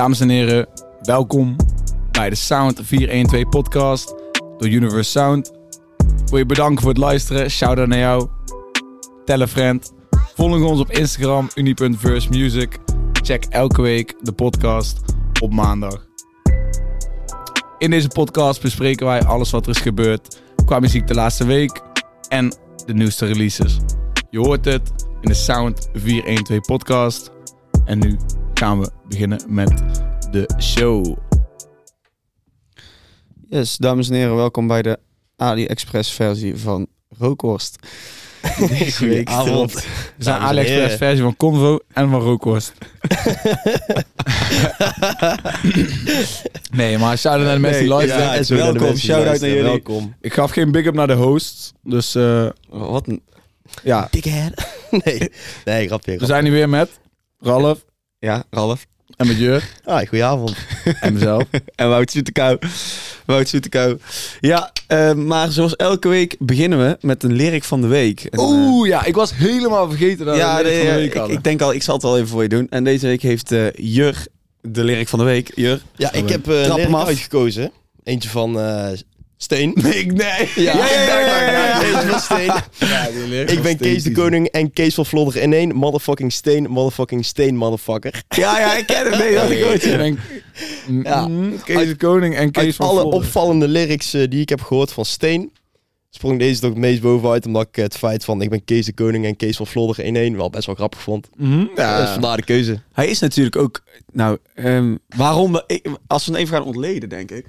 Dames en heren, welkom bij de Sound 412 podcast door Universe Sound. Wil je bedanken voor het luisteren. Shout-out naar jou. Tell a friend. Volg ons op Instagram, uni.versemusic. Check elke week de podcast op maandag. In deze podcast bespreken wij alles wat er is gebeurd qua muziek de laatste week en de nieuwste releases. Je hoort het in de Sound 412 podcast. En nu gaan we beginnen met de show. Yes, dames en heren, welkom bij de AliExpress versie van Rookhorst. Deze week erop. We zijn AliExpress versie van Convo en van Rookworst. nee, maar shout-out naar de mensen die ja, de welkom, shout-out naar jullie. Welkom. Ik gaf geen big-up naar de hosts. Dus eh, Wat een... ja, Dickhead. nee, nee, grapje. we grapje. zijn hier weer met Ralf Ja, Ralf. En met Jur Ah, goedenavond. en mezelf. En Wout Zoetekou. Wout Zoetekou. Ja, eh, maar zoals elke week beginnen we met een lyric van de week. En, eh, Oeh, ja, ik was helemaal vergeten dat ja, we dit nee, van de week ik, hadden. ik denk al, ik zal het wel even voor je doen. En deze week heeft eh, Jur de lyric van de week. Jur. Ja, ik heb eh, Trap een lyric uitgekozen. Eentje van eh, Steen. Nee, nee. Ja, ja, ja, ja. Eentje van Steen. Ja, die lyric Ik ben Kees de. Koning en Kees van Vlodder in één. Motherfucking Steen, motherfucking Steen, motherfucker. Ja, ja, ik ken het. Nee, dat ik ooit. Ik denk, Ja. mm, Kees de Koning en Kees Uit van alle opvallende lyrics eh, die ik heb gehoord van Steen... sprong deze toch het meest bovenuit. Omdat ik het feit van ik ben Kees de Koning en Kees van Vlodder in één... wel best wel grappig vond. Mhm, ja. Dus vandaar de keuze. Hij is natuurlijk ook. Nou, ehm, waarom? ik- Als we hem even gaan ontleden, denk ik.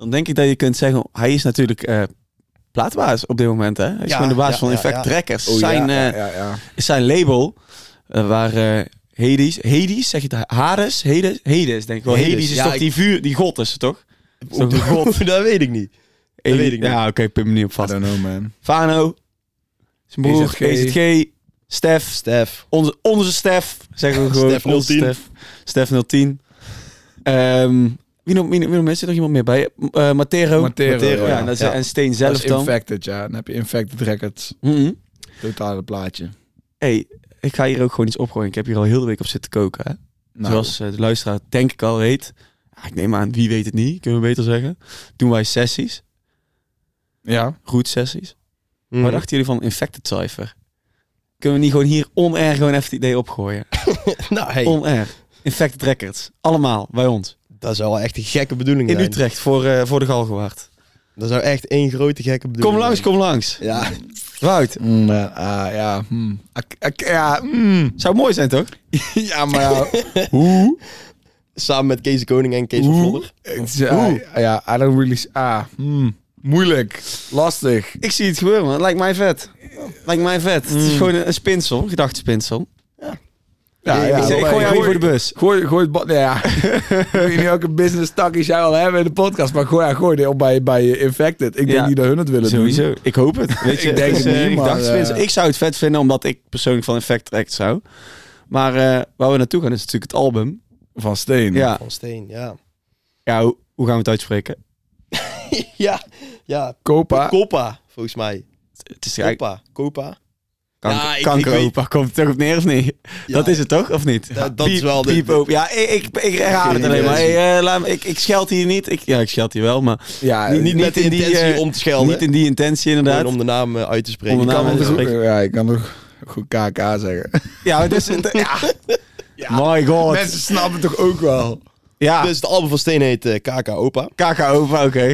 Dan denk ik dat je kunt zeggen. Hij is natuurlijk eh plaatbaas op dit moment. Hè? Hij is Ja, gewoon de baas ja, van ja, Infect ja. Records. Oh, zijn, ja, eh, ja, ja, ja. is zijn label. eh, waar eh Hades. Hades, zeg je het? Hades? Hades? Hades, denk ik wel. Hades, Hades, is ja, toch ik- die vuur, die god is het toch? Is toch de god? dat weet ik niet. Dat weet ik niet. Ja, oké, pin me niet op I vast. don't know, man. Fano. Zijn broer, EZG. EZG. Stef. Stef. Onze, onze Stef, zeggen we gewoon. Stef Onze 010. Stef. Stef 010. Ehm wie nog, wie, mensen? Er nog iemand meer bij? Eh Matero. Matero, Matero, ja, ja. dat is, Ja. en Steen Dat zelf is dan. Infected, ja. Dan heb je Infected Records. Mhm. Totale plaatje. hey, ik ga hier ook gewoon iets opgooien. Ik heb hier al heel de week op zitten koken. Hè? Nou, Zoals eh, de luisteraar denk ik al weet. Ja, ik neem aan, wie weet het niet, kunnen we beter zeggen. Doen wij sessies. Ja. Root sessies. Mhm. Wat dachten jullie van Infected Cypher? Kunnen we niet gewoon hier on-air gewoon even het idee opgooien? Nou, hey, On-air. Infected Records. Allemaal, bij ons. Dat zou wel echt een gekke bedoeling In zijn. Utrecht, voor, eh, voor de Galgenwaard. Dat zou echt één grote gekke bedoeling Kom langs, zijn. kom langs. Ja, Wout, Mm, eh, ah, ja. hmm. Ak- ak- ja. mm. zou mooi zijn toch? ja, maar ja. Hoe? samen met Kees de Koning en Kees van Hoe? Vlodder. Het is- Ja, ja, I don't really... s- Ah, hmm. Moeilijk. Lastig. Ik zie het gebeuren, man. Lijkt mij vet. Lijkt mij vet. Het is gewoon een, een spinsel, gedachtespinsel. Ja, ik, zeg, ik gooi jou hier voor de bus. Gooi, gooi het... ba- nou Ja. ik weet niet welke business takjes jij al hebben in de podcast, maar gooi, ja, gooi dit op bij, bij Infected. Ik Ja. denk niet dat hun het willen doen. Sowieso. Ik hoop het. Weet je, Ik denk het het is, eh, niet, maar, gedachtespinsel. eh, Ik zou het vet vinden, omdat ik persoonlijk van Effect Act zou. Maar eh, waar we naartoe gaan is natuurlijk het album. Van Steen. Ja, Van Steen, ja. ja hoe, hoe gaan we het uitspreken? ja, ja. Copa. Copa, volgens mij. Het is Copa, Copa. Kanker, Ja, ik- kankeropa. Komt het toch op neer of niet? Ja, dat is het toch, of niet? Dat- dat is wel de- piep open. Ja, ik, ik, ik herhaal het alleen maar. Hey, eh, laat me- ik, ik scheld hier niet. Ik, ja, ik scheld hier wel, maar Ja, Niet- Niet, met de in die, intentie eh, om te schelden. niet in die intentie inderdaad. Om de naam eh, uit te spreken. Om de Je naam kan uit te wel- spreken. Ja, ik kan nog goed KK zeggen. Ja, dus... ja. My god. Mensen snappen toch ook wel. Ja, Dus het album van Steen heet eh, KK Opa. KK-opa, oké.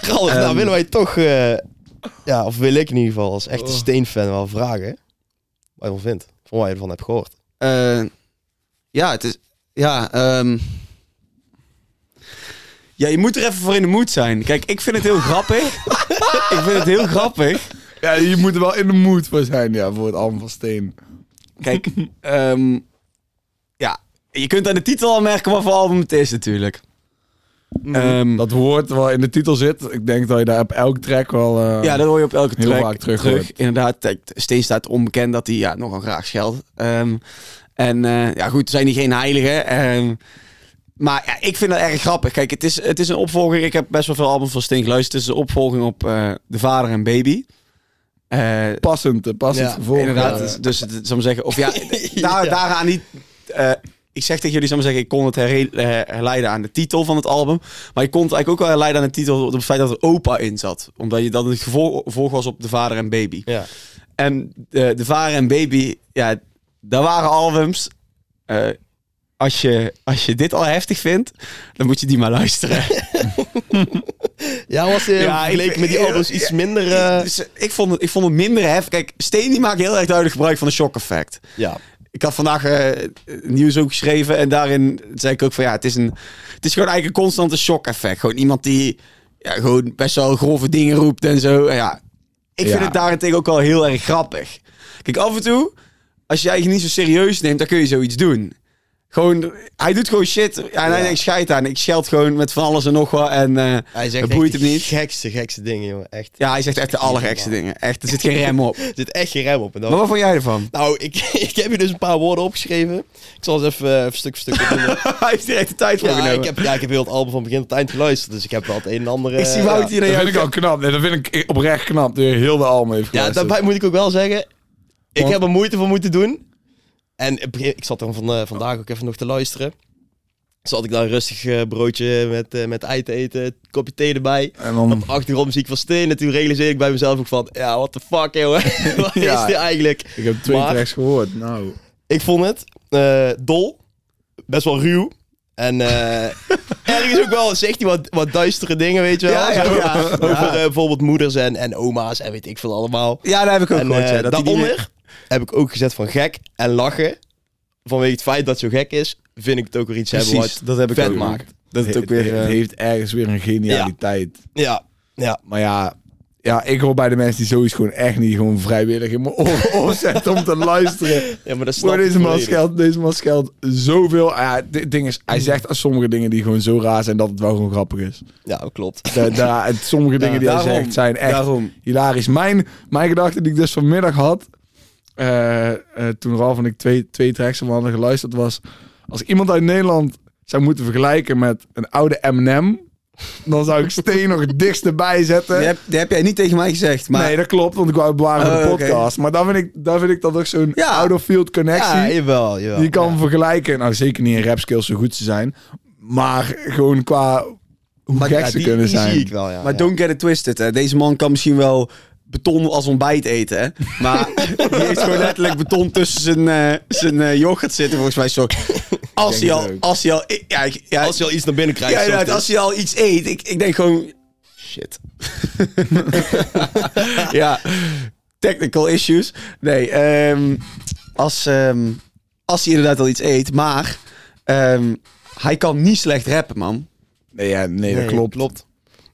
Ralf, nou willen wij toch... ja, of wil ik in ieder geval als echte Oh. Steen-fan wel vragen. Wat je ervan vindt. Van wat je ervan hebt gehoord. Eh, ja, het is... Ja, ehm ja, je moet er even voor in de moed zijn. Kijk, ik vind het heel grappig. ik vind het heel grappig. Ja, je moet er wel in de mood voor zijn, ja, voor het album van Steen. Kijk, ehm, ja, je kunt aan de titel al merken wat voor album het is natuurlijk. Ehm, Dat woord wat in de titel zit, ik denk dat je daar op elk track wel... eh, ja, dat hoor je op elke heel track vaak terug. Inderdaad, Steen staat onbekend dat hij ja, nogal graag scheldt. Ehm, en eh, ja, goed, zijn die geen heiligen. Ehm, maar ja, ik vind dat erg grappig. Kijk, het is, het is een opvolging. Ik heb best wel veel albums van Steen geluisterd. Het is een opvolging op eh, De Vader en Baby. Passend, passend Ja, inderdaad, ja. dus, dus het, zal ik maar zeggen, of ja, daar, daaraan niet, ik zeg tegen jullie, zou maar zeggen, ik kon het eh, herleiden aan de titel van het album. Maar ik kon het eigenlijk ook wel herleiden aan de titel op het feit dat er opa in zat. Omdat je dat het gevolg, gevolg was op de vader en baby. Ja. En de, de vader en baby, ja, daar waren albums. eh, als, je, als je dit al heftig vindt, dan moet je die maar luisteren. Ja, was uh, Ja, ik- vergeleken met die albums iets minder... eh, Dus, eh, ik, vond het, ik vond het minder heftig. Kijk, Steen die maakt heel erg duidelijk gebruik van de shock effect. ja. Ik had vandaag eh, nieuws ook geschreven en daarin zei ik ook van ja, het is, een, het is gewoon eigenlijk een constante shock effect. Gewoon iemand die ja, gewoon best wel grove dingen roept en zo. En ja, ik vind Ja. het daarentegen ook wel heel erg grappig. Kijk, af en toe, als je je niet zo serieus neemt, dan kun je zoiets doen. Gewoon, hij doet gewoon shit. Ja, en hij Ja. denkt, scheid aan. Ik scheld gewoon met van alles en nog wat. En eh, Hij zegt Het boeit echt hem de niet. gekste, gekste dingen, jongen. Echt. ja, hij zegt echt de allergekste dingen. Echt, er zit geen rem op. Er zit echt geen rem op. En dan... Maar wat vond jij ervan? Nou, ik, ik heb hier dus een paar woorden opgeschreven. Ik zal eens even, eh, even stuk voor stuk opnoemen. hij heeft echt de tijd voor ja, genomen. ik heb, ja, ik heb heel het album van begin tot eind geluisterd. Dus ik heb wel het een en ander... Ik zie eh, Wout ja. hier Dat vind ik al knap. Nee, dat vind ik oprecht knap. Dat je heel de album heeft Ja, geluisterd. daarbij moet ik ook wel zeggen... Ik Want- heb er moeite voor moeten doen. En ik zat er van, eh, vandaag ook even nog te luisteren. Zat ik daar rustig eh, broodje met, eh, met ei te eten, kopje thee erbij. En dan... Achtergrondmuziek van Steen. En toen realiseerde ik bij mezelf ook van... Ja, what the fuck, jongen. Wat Ja. is dit eigenlijk? Ik heb twee Maar- tracks gehoord. Nou... Ik vond het dol. Best wel ruw. En ergens ook wel zegt hij wat, wat duistere dingen, weet je wel. Ja, ja, Zo. ja. Over bijvoorbeeld moeders en, en oma's en weet ik veel allemaal. Ja, daar heb ik ook En gehoord. eh, ja, dat daaronder heb ik ook gezet van gek en lachen. Vanwege het feit dat het zo gek is, vind ik het ook weer iets hebben wat dat heb ik vet ook. maakt. Dat het ook weer... het eh, heeft ergens weer een genialiteit. Ja, ja. Maar ja, ja, ik hoor bij de mensen die zoiets gewoon echt niet gewoon vrijwillig in mijn oren opzetten om te luisteren. ja maar dat snap Maar ik deze man scheldt, deze man scheldt zoveel. Ah Ja, dit ding is, hij zegt sommige dingen die gewoon zo raar zijn dat het wel gewoon grappig is. Ja, dat klopt. Da, da- en sommige dingen die hij zegt zijn echt Daarom. hilarisch. Mijn, mijn gedachte die ik dus vanmiddag had, eh, eh, toen Ralf en ik twee, twee tracks van hadden geluisterd, was als ik iemand uit Nederland zou moeten vergelijken met een oude Eminem, dan zou ik Steen nog het dichtst erbij zetten. Die heb, die heb jij niet tegen mij gezegd, maar... Nee, dat klopt, want ik wou het bewaren voor de Oh, podcast. Maar dan vind ik, dan vind ik dat ook zo'n Ja. out-of-field connectie. Ja, jawel, jawel. die kan Ja. vergelijken. Nou, zeker niet in rap skills zo goed ze zijn. Maar gewoon qua hoe Maar gek Ja, ze die, kunnen die zijn. zie ik wel, ja. Maar ja. don't get it twisted, hè. Deze man kan misschien wel beton als ontbijt eten, hè. Maar die heeft gewoon letterlijk beton tussen zijn, eh, zijn eh, yoghurt zitten, volgens mij. Zo. Als hij al... Als hij al... Ja, ik- ja, Als je al iets naar binnen krijgt. ja, als hij al iets eet, ik, ik denk gewoon... Shit. ja, technical issues. Nee, ehm, als, ehm, als hij inderdaad al iets eet, maar... ehm, hij kan niet slecht rappen, man. Nee, ja, nee, dat Nee, klopt. klopt.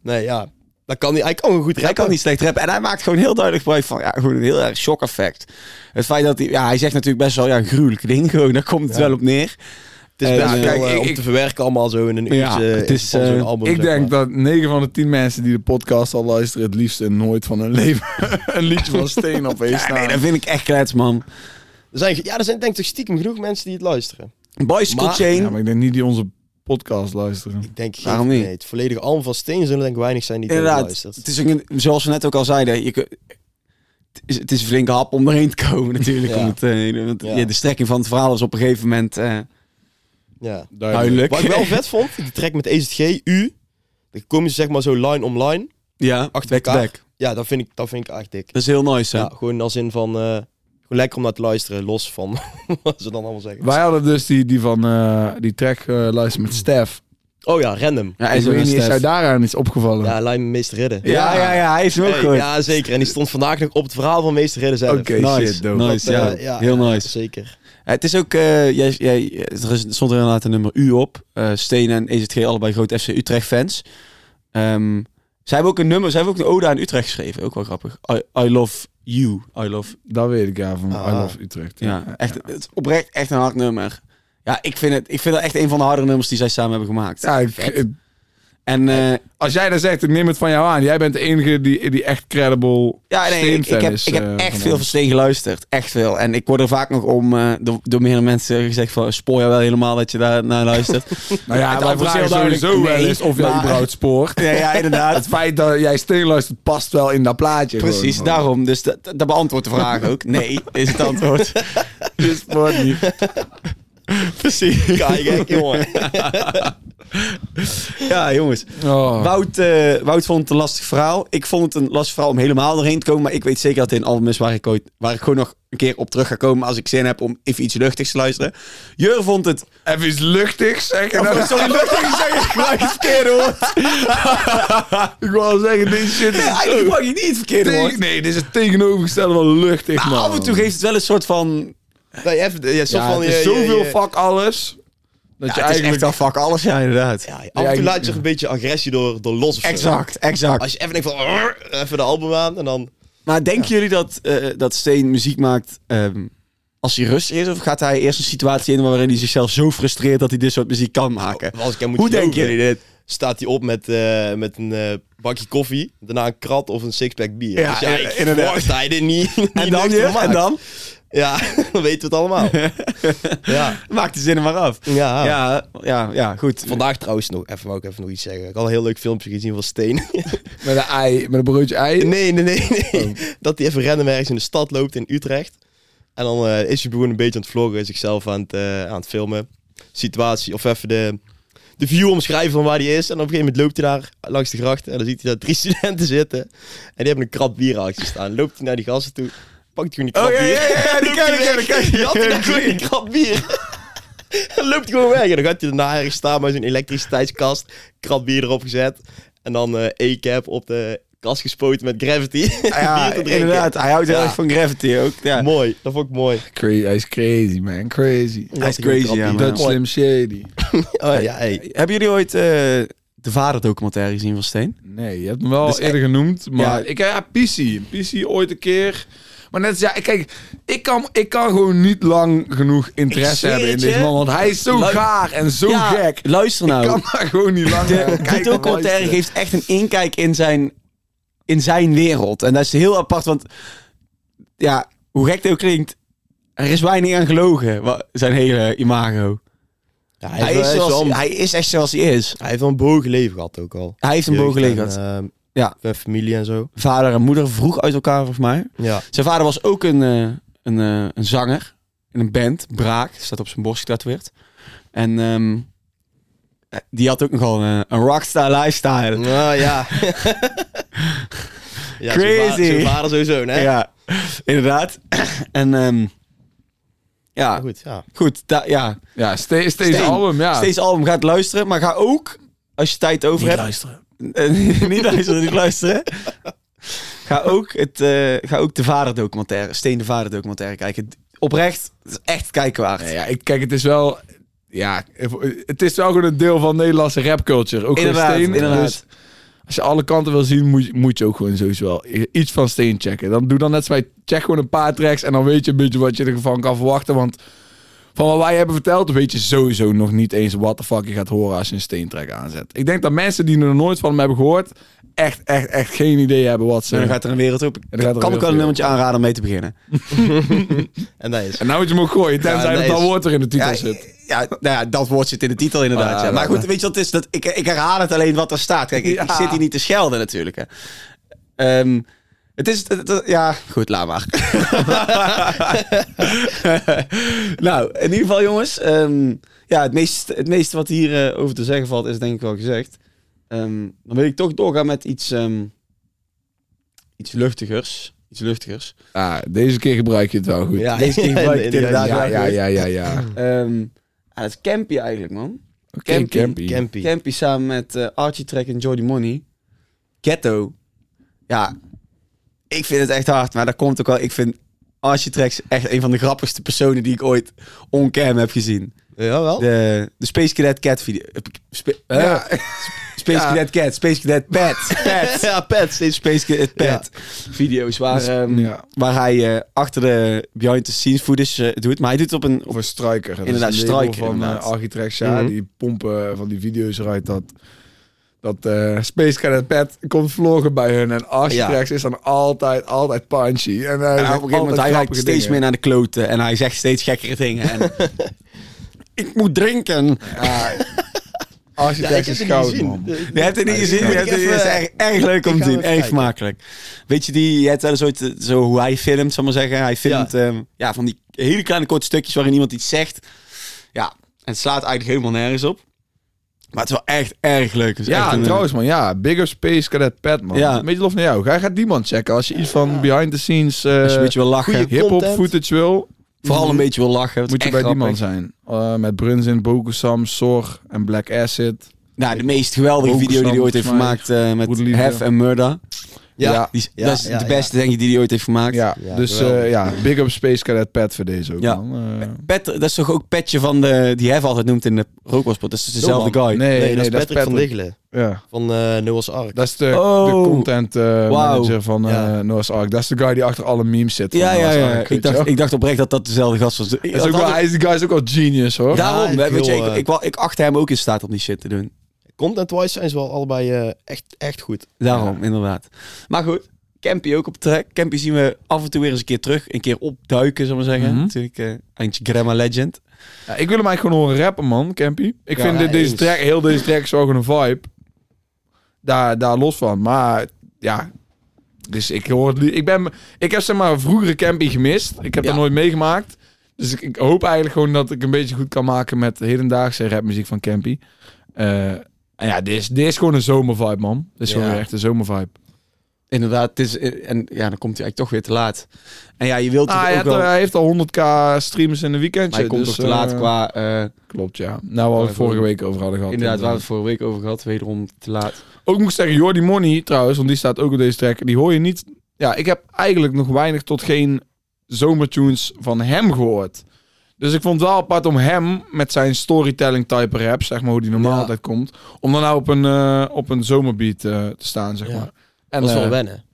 Nee, ja. Dat kan niet. Hij kan gewoon goed Hij rappen. kan niet slecht rappen. En hij maakt gewoon heel duidelijk gebruik van ja, gewoon een heel erg shock effect. Het feit dat hij, ja, hij zegt natuurlijk best wel ja, gruwelijke dingen. Gewoon, daar komt het Ja. wel op neer. Het is Eh, best ja, wel kijk, eh, ik- om ik- te verwerken allemaal zo in een uurtje. Ja, het is, eh, album, Ik denk maar. dat 9 van de 10 mensen die de podcast al luisteren... het liefst nooit van hun leven een liedje van Steen op heeft Ja, nee, dat vind ik echt klets, man. Er zijn, ja, er zijn denk ik toch stiekem genoeg mensen die het luisteren. Bicycle Maar- Chain. Ja, maar ik denk niet die onze podcast luisteren. Ik denk, geen- Waarom niet? Nee, het volledige album van Steen zullen denk ik weinig zijn die Inderdaad. geluisterd. Het is een- zoals we net ook al zeiden. Je, kun- het, is, het is een flinke hap om erheen te komen natuurlijk. Ja. Om het, eh, want, Ja. ja, de strekking van het verhaal is op een gegeven moment eh, Ja. duidelijk. Wat ik wel vet vond, die track met EZG, U. Dan komen ze zeg maar zo line om line. ja, Achter back elkaar. back. Ja, dat vind ik, dat vind ik echt dik. Dat is heel nice, hè? Ja, gewoon als in van... eh, gewoon lekker om naar te luisteren, los van wat ze dan allemaal zeggen. Wij hadden dus die, die van eh, die track geluisterd met Stef. Oh ja, random. Ja, ik weet niet, is jou daaraan iets opgevallen? Ja, met Meester Ridden. ja, ja, ja, hij is ook Hey, goed. ja, zeker. En die stond vandaag nog op het verhaal van Meester Ridden zelf. Oké, nice, shit, dope. nice, Dat, ja. eh, heel nice. Zeker. Het is ook, eh, jij, jij, er is- stond er inderdaad een nummer U op. Eh Steen en EZG, allebei grote FC Utrecht fans. Ehm zij hebben ook een nummer, zij hebben ook een ode aan Utrecht geschreven. Ook wel grappig. I, I love you. I love, Dat weet ik ja, van Ah. I Love Utrecht. ja, echt, het is oprecht echt een hard nummer. Ja, ik vind het, ik vind het echt een van de hardere nummers die zij samen hebben gemaakt. Ja, ik- En eh, als jij dat zegt, ik neem het van jou aan. Jij bent de enige die, die echt credible ja, nee, ik, heb, is, ik heb eh, echt veel van Steen geluisterd. Echt veel. En ik word er vaak nog om, eh, door, door meerdere mensen gezegd van, spoor je wel helemaal dat je daar naar luistert. Nou ja, wij vragen duidelijk sowieso wel nee, eens of maar- überhaupt spoort. ja, ja, inderdaad. Het feit dat jij Steen luistert past wel in dat plaatje. Precies, gewoon. daarom. Dus dat, dat beantwoordt de vraag ook. Nee, is het antwoord. Je spoort niet. Precies. Kijk, jongen. Ja, jongens. Oh. Wout, eh, Wout vond het een lastig verhaal. Ik vond het een lastig verhaal om helemaal doorheen te komen. Maar ik weet zeker dat dit een album is waar ik, ooit, waar ik gewoon nog een keer op terug ga komen. Als ik zin heb om even iets luchtigs te luisteren. Jur vond het... Even iets luchtigs zeggen. Oh, sorry, luchtig zeg ik gelijk het verkeerde woord. ik wil wel zeggen, deze shit is... Nee, eigenlijk mag je niet het verkeerde tegen- woord. nee, dit is het tegenovergestelde van luchtig, Maar man. af en toe geeft het wel een soort van... Nee, even, ja, soort Ja, van, je- zoveel je- fuck alles. Dat Ja, je het is eigenlijk... echt wel fuck alles, ja, inderdaad. Ja, af en toe laat je zich een beetje agressie door, door los zo. Exact, exact. Als je even denkt van, even de album aan en dan... Maar denken jullie dat, eh, dat Steen muziek maakt ehm, als hij rustig is? Of gaat hij eerst een situatie in waarin hij zichzelf zo frustreert dat hij dit soort muziek kan maken? Als ik hem moet Hoe denken jullie dit? Staat hij op met, eh, met een eh, bakje koffie, daarna een krat of een sixpack bier. Ja, dus ja, inderdaad. hij dit niet, En dan, je? En dan? Ja, dan weten we het allemaal. ja. Maakt de zinnen maar af. Ja. Ja, ja, ja, goed. Vandaag trouwens nog, even, ik even nog iets zeggen. Ik had een heel leuk filmpje gezien van Steen. Met een ei, met een broodje ei. nee, nee, nee, nee. Oh. Dat hij even random ergens in de stad loopt in Utrecht. En dan eh, is hij gewoon een beetje aan het vloggen, zichzelf aan het, eh, aan het filmen. Situatie, of even de, de view omschrijven van waar hij is. En op een gegeven moment loopt hij daar langs de gracht. En dan ziet hij daar drie studenten zitten. En die hebben een krat bier achter staan. Loopt hij naar die gasten toe. Pakt hij gewoon die Oh, krat ja, bier. ja, ja, ja, die ken hij ik, weg. ik, ken ik. Die had hij krat bier. Dan loopt hij gewoon weg. En dan gaat hij daarna ergens staan bij zo'n elektriciteitskast. Krat bier erop gezet. En dan eh E-cap op de kast gespoten met Gravity. Ja, bier te drinken. inderdaad. Hij houdt heel Ja. erg van Gravity ook. Ja. Mooi, dat vond ik mooi. Cra- hij is crazy, man. Crazy. Hij is crazy, ja, man. Dat Slim Shady. Oh ja, hey. Hebben jullie ooit eh, de vader-documentaire gezien van Steen? Nee, je hebt hem wel Dus eerder genoemd. Maar Ja. ik ja, PC. PC ooit een keer. Maar net als, ja, kijk, ik kan, ik kan gewoon niet lang genoeg interesse hebben in deze man. Want hij is zo Lu- gaar en zo Ja, gek. Luister nou. Ik kan daar gewoon niet lang naar De, documentaire of geeft echt een inkijk in zijn, in zijn wereld. En dat is heel apart, want ja, hoe gek het ook klinkt, er is weinig aan gelogen, zijn hele imago. Ja, Hij, is, zoals, hij is echt zoals hij is. hij heeft wel een bogen leven gehad ook al. Hij heeft een bogen en, leven gehad. ehm, Ja. Familie en zo. Vader en moeder vroeg uit elkaar, volgens mij. Ja. Zijn vader was ook een, eh, een, eh, een zanger in een band, Braak, staat op zijn borst getatoeëerd. En ehm, eh, die had ook nogal een, een rockstar lifestyle. Nou ja. ja Crazy. Zijn vader, sowieso, hè? Ja, inderdaad. En ehm, ja, Maar goed, ja. goed. da- ja. Ja, steeds Steen. album, ja. Steeds album gaat luisteren, maar ga ook, als je tijd over hebt... luisteren. Niet luisteren, niet luisteren. Ga ook, het, eh, ga ook de vader documentaire, Steen de vader documentaire kijken. Oprecht, het is echt kijken waard. Nee, ja, ik, kijk, het is wel... Ja, het is wel gewoon een deel van Nederlandse rapculture. Ook Inderdaad, Steen. inderdaad. Dus als je alle kanten wil zien, moet je, moet je ook gewoon sowieso wel iets van Steen checken. Dan doe dan net zoals wij, check gewoon een paar tracks en dan weet je een beetje wat je ervan kan verwachten. Want van wat wij hebben verteld, weet je sowieso nog niet eens wat de fuck je gaat horen als je een Steen track aanzet. Ik denk dat mensen die er nog nooit van hem hebben gehoord, echt, echt, echt geen idee hebben wat ze... En dan gaat er een wereld op. dan kan ik wel een nummertje aanraden om mee te beginnen. En dat is. En nou moet je hem ook gooien, tenzij Ja, dat nee, dat is- woord er in de titel Ja, zit. ja, nou ja, dat woord zit in de titel inderdaad. Ah, ja. Maar dat- goed, weet je wat het is? Dat, ik, ik herhaal het alleen wat er staat. Kijk, ik, zit hier niet te schelden natuurlijk. Hè. Ehm, het is... het- het- ja, goed, laat maar. nou, in ieder geval jongens. ehm, ja, het meeste, het meeste wat hier eh, over te zeggen valt is denk ik wel gezegd. Ehm, dan wil ik toch doorgaan met iets... ehm, iets luchtigers. Iets luchtigers. Ah, deze keer gebruik je het wel goed. Ja, Deze keer gebruik ik het inderdaad ja, ja, ja, ja, ja. Ehm, ja, dat is Campy eigenlijk, man. Oké, Campy. Campy. Campy. Campy samen met eh, Archie Track en Jordy Money. Ghetto. Ja, ik vind het echt hard, maar dat komt ook wel. Ik vind Archie Tracks echt een van de grappigste personen die ik ooit on-cam heb gezien. Ja, wel. De, de Space Cadet Cat video. eh, eh, Ja. Space Ja. Cadet Cat, Space Cadet Pet. Pet. Ja, pet. Space Cadet Pet. Video's waar, ehm, ja. waar hij eh, achter de behind the scenes footage eh, doet. Maar hij doet het op een... Of een striker. Inderdaad, een striker, van inderdaad. uh. Ja, Mhm. die pompen van die video's eruit dat... Dat eh, Space Cadet Pet komt vloggen bij hun. En Architects is dan altijd, altijd punchy. En, uh, En op een gegeven moment, hij raakt steeds meer naar de kloten. En hij zegt steeds gekkere dingen. En, ik moet drinken. Ja, Ja, Architects ik is goud, man. Je hebt het niet gezien. het, is echt erg leuk om te zien. Erg kijken. vermakelijk. Weet je, die, je hebt wel eens ooit eh, zo hoe hij filmt, zal ik maar zeggen. Hij filmt ja. ja, van die hele kleine korte stukjes waarin iemand iets zegt. Ja, en het slaat eigenlijk helemaal nergens op. Maar het is wel echt erg leuk. Het is Ja, echt een, trouwens man, ja. Bigger Space Cadet Pat man. Ja. Een beetje lof naar jou. Ga, ga die man checken als je iets van behind the scenes eh Als je een beetje wil lachen. hip-hop footage wil, Vooral een beetje wil lachen. Moet je bij die man grappig. zijn. Eh, met Brunzin, Bokusam, Sor en Black Acid. Nou, de meest geweldige video die hij ooit heeft gemaakt eh, met. Hef en Murder. Ja. Die, is- Ja, dat is ja, de ja. beste, denk ik, die hij ooit heeft gemaakt. Ja, Ja, dus eh, ja, big up Space Cadet Pat voor deze ook Ja. man. Eh, Pet, dat is toch ook Petje van de, die Hef altijd noemt in de rookwaspot. Dat is dezelfde guy. nee, Nee, nee, dat is Patrick van Patrick. Diggelen. Ja, Van eh Noah's Ark. dat is de, Oh. de content eh, Wauw. manager van eh Ja. Noah's Ark. Dat is de guy die achter alle memes zit. van Ja, ja, ja. Ark, Ik je dacht, ik dacht oprecht dat dat dezelfde gast was. Dat is ook wel, hij is, die guy is ook wel genius hoor. Daarom, Ja, weet je, ik, ik, ik achtte hem ook in staat om die shit te doen. Content-wise zijn ze wel allebei eh, echt, echt goed. Daarom, inderdaad. Maar goed, Campy ook op track. Campy zien we af en toe weer eens een keer terug. Een keer opduiken, zullen we maar zeggen. Mhm. Natuurlijk, eh eindje Grandma Legend. Ja, ik wil hem eigenlijk gewoon horen rappen, man, Campy. Ik Ja, vind dit- deze track, heel deze track is een vibe. Daar, daar los van. Maar ja, dus ik hoor Ik, ben, ik heb zeg maar vroegere Campy gemist. Ik heb Ja. dat nooit meegemaakt. Dus ik, ik hoop eigenlijk gewoon dat ik een beetje goed kan maken met hedendaagse rapmuziek van Campy. Eh, en ja, dit is, dit is gewoon een zomervibe, man. Dit is Ja. gewoon echt een zomervibe. Inderdaad, het is, eh, en ja, dan komt hij eigenlijk toch weer te laat. En ja, je wilt Ah, het hij, ook heeft, wel... hij heeft al 100k streams in een weekendje. Maar hij komt dus, toch te laat eh, qua... eh, Klopt, ja. Nou, waar we het vorige week over hadden gehad. inderdaad, waar we het vorige week over gehad. Wederom te laat. Ook moet ik zeggen, Jordi Money trouwens, want die staat ook op deze track. Die hoor je niet. Ja, ik heb eigenlijk nog weinig tot geen zomertunes van hem gehoord. Dus ik vond het wel apart om hem met zijn storytelling type rap, zeg maar hoe die normaal Ja. altijd komt, om dan nou op een, eh, op een zomerbeat eh, te staan, zeg Ja. maar. En Dat is wel eh, wennen.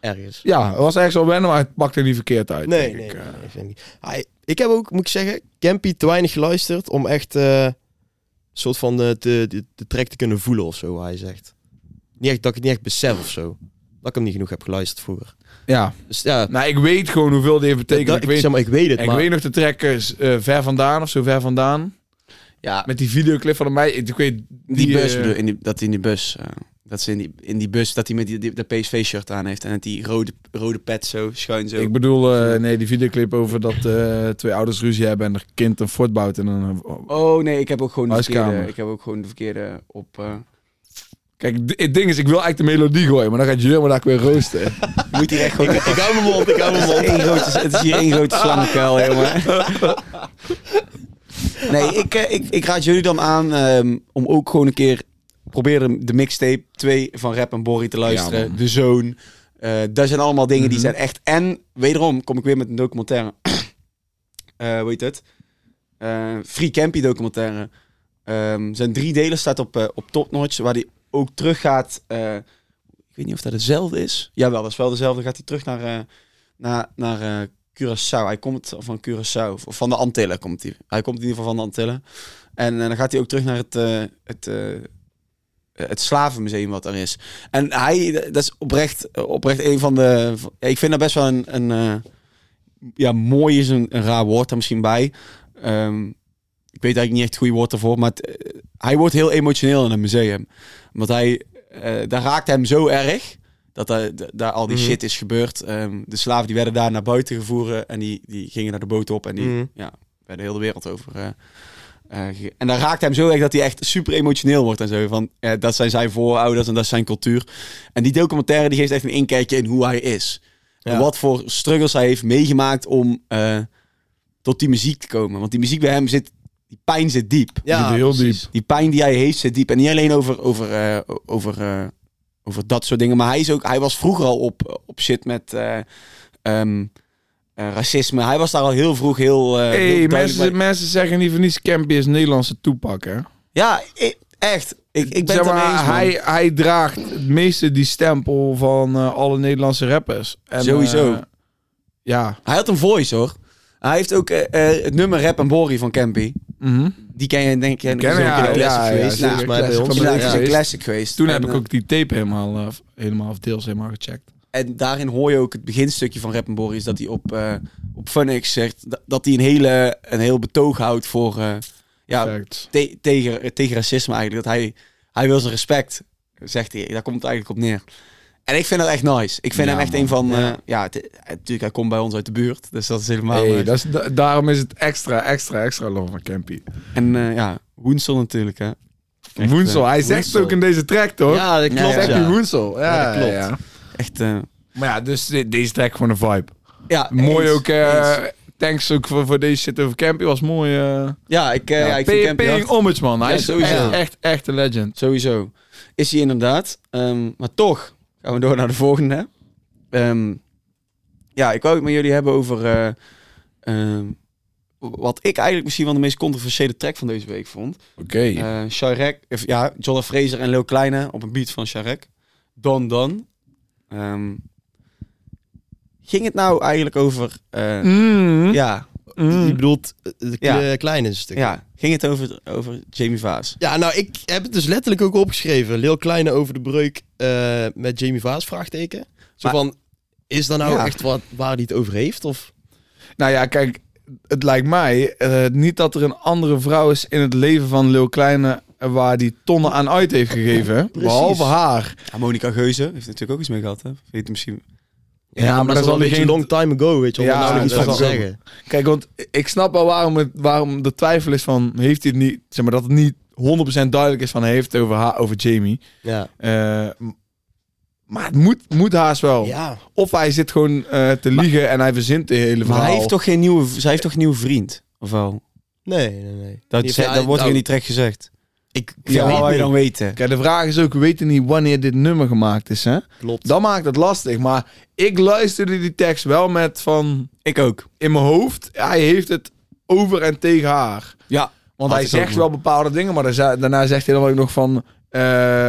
Ergens. ja, het was ergens wel wennen, maar het pakte niet verkeerd uit. Nee, denk nee, ik, nee, eh. nee, vind ik ik heb ook, moet ik zeggen, Campy te weinig geluisterd om echt eh, een soort van de, de, de, de track te kunnen voelen of zo, hij zegt. Niet echt, dat ik het niet echt besef of zo. Dat ik hem niet genoeg heb geluisterd vroeger. Ja, Dus ja, nou, ik weet gewoon hoeveel die heeft betekend. dat- ik, weet, zeg maar, ik weet het, ik maar... weet nog de track eh, Ver Vandaan of zo Ver Vandaan. Ja, Met die videoclip van mij. Ik weet die, bus bedoel, in die, dat hij in die bus... eh, dat ze in die, in die bus, dat hij met die, die, de PSV-shirt aan heeft. En dat die rode, rode pet zo, schuin zo. Ik bedoel, eh, nee, die videoclip over dat eh, twee ouders ruzie hebben en er kind een fort bouwt en een... Oh nee, ik heb ook gewoon de Huiskamer. verkeerde, ik heb ook gewoon de verkeerde op... Kijk, het ding is, ik wil eigenlijk de melodie gooien, maar dan gaat Jurgen daar weer roosten. moet hier echt gewoon... Ik hou mijn mond, ik hou mijn Het is, mond. grote, het is hier één grote slangenkuil, jongen. Nee, ik, eh, ik, ik raad jullie dan aan ehm, om ook gewoon een keer... Probeer de mixtape 2 van Rap en Borry te luisteren. Ja, de Zoon. Eh dat zijn allemaal dingen die Mhm. zijn echt... En wederom kom ik weer met een documentaire. Eh hoe heet het? Eh Free Campy documentaire. Ehm zijn drie delen, staat op, op Top Notch, waar hij ook teruggaat. eh ik weet niet of dat hetzelfde is. Jawel, dat is wel dezelfde. Gaat hij terug naar, eh, naar, naar eh, Curaçao. Hij komt van Curaçao, of van de Antillen komt hij. Hij komt in ieder geval van de Antillen. En dan gaat hij ook terug naar het, het, het slavenmuseum wat er is. En hij, dat is oprecht, oprecht een van de... ik vind dat best wel een... een ja, mooi is een, een raar woord er misschien bij. Ehm, ik weet eigenlijk niet echt het goede woord ervoor, maar het, eh, hij wordt heel emotioneel in een museum. Want hij, eh, daar raakt hem zo erg dat daar, al die Mhm. shit is gebeurd. Ehm, de slaven die werden daar naar buiten gevoerd en die, die gingen naar de boot op en die Mhm. ja, werden heel de wereld over. eh, eh, en daar raakt hem zo erg dat hij echt super emotioneel wordt en zo. Van, eh, dat zijn zijn voorouders en dat is zijn cultuur. En die documentaire die geeft echt een inkijkje in hoe hij is. En wat voor struggles hij heeft meegemaakt om eh, tot die muziek te komen. Want die muziek bij hem zit, die pijn zit diep. Ja, heel precies. diep. Die pijn die hij heeft zit diep. En niet alleen over, over, eh, over, eh, over dat soort dingen. Maar hij, is ook, hij was vroeger al op, op shit met eh, ehm, eh, racisme. Hij was daar al heel vroeg heel, eh heel hey, duidelijk mensen, bij. mensen zeggen niet voor niets Campy is Nederlandse toepak, hè? Ja, echt. Ik, ik ben Zeg maar, eens, hij, hij draagt het meeste die stempel van eh, alle Nederlandse rappers. En, Sowieso. ja. Hij had een voice, hoor. Hij heeft ook het nummer Rap en Bori van Campy. Mhm. Die ken je denk ik. Ken ja, een ja, ja, bij ons. de ja, is een geweest. classic geweest. Toen En, heb ik eh, ook die tape helemaal, eh, helemaal of deels helemaal gecheckt. En daarin hoor je ook het beginstukje van Rap Boris dat hij op, eh op Funix zegt dat, hij een, hele, een heel betoog houdt voor eh, ja, te- tegen, tegen racisme eigenlijk. Dat hij, hij wil zijn respect, zegt hij. Daar komt het eigenlijk op neer. En ik vind dat echt nice. Ik vind Ja, hem echt man. een van... Ja. Ja, ja het- natuurlijk, hij komt bij ons uit de buurt. Dus dat is helemaal... Hey, nice. dat is, da- daarom is het extra, extra, extra love van Campy. En eh, ja, Woensel natuurlijk, hè. Echt, Woensel, eh, hij zegt Woensel. ook in deze track, toch? Ja, dat klopt. ja. Zegt Ja, hij Woensel? Ja, Ja, dat klopt. ja. Echt... eh, Maar ja, dus de- deze track gewoon een vibe. ja, Mooi eens, ook. eh, eens. thanks ook voor, voor deze shit over Campy. Was mooi. eh Ja, ik, eh, ja, ik vind Campy paying hard. homage, man. Hij Ja, is sowieso. echt, echt, echt een legend. Sowieso. Is hij inderdaad. Ehm, maar toch gaan we door naar de volgende. Ehm, ja, ik wou het met jullie hebben over... eh, ehm, wat ik eigenlijk misschien wel de meest controversiële track van deze week vond. Oké. Eh Sharek, of, ja, John Fraser en Lil Kleine op een beat van Sharek. Don Don. Ehm, ging het nou eigenlijk over... eh, Mm. Ja, Mm. Je bedoelt eh, de Ja. kleine stuk. ja, ging het over, over Jamie Vaas. Ja, nou, ik heb het dus letterlijk ook opgeschreven. Lil Kleine over de breuk eh, met Jamie Vaas, vraagteken. Zo Maar- van, is dat nou Ja. echt wat, waar hij het over heeft? Of? Nou ja, kijk, het lijkt mij eh, niet dat er een andere vrouw is in het leven van Lil Kleine waar die tonnen aan uit heeft gegeven. hè? Behalve haar. Ja, Monica Geuze heeft natuurlijk ook iets mee gehad, hè? Weet je misschien... Ja, maar dat is is wel al een beetje geen- long time ago, weet je wel. Ja, Ja, nou nog iets dat van te zeggen. Kijk, want ik snap wel waarom, het, waarom de twijfel is van... Heeft hij het niet... Zeg maar dat het niet 100% duidelijk is van... Hij heeft het over, haar, over Jamie. Ja. Eh, maar het moet, moet haast wel. ja. Of hij zit gewoon eh, te liegen en hij verzint de hele Maar verhaal. hij heeft toch geen nieuwe... Zij heeft toch een nieuwe vriend? Of wel? Nee, nee, nee. Dat, Die- ze- ja, dat wordt nou, in die track gezegd. Ik Ja, wil je dan weten? Kijk, de vraag is ook, we weten niet wanneer dit nummer gemaakt is, hè? Klopt. Dat maakt het lastig. Maar ik luisterde die tekst wel met van... Ik ook. In mijn hoofd, hij heeft het over en tegen haar. Ja. Want hij ook, zegt wel bepaalde dingen, maar daarna, zegt hij dan ook nog van... eh,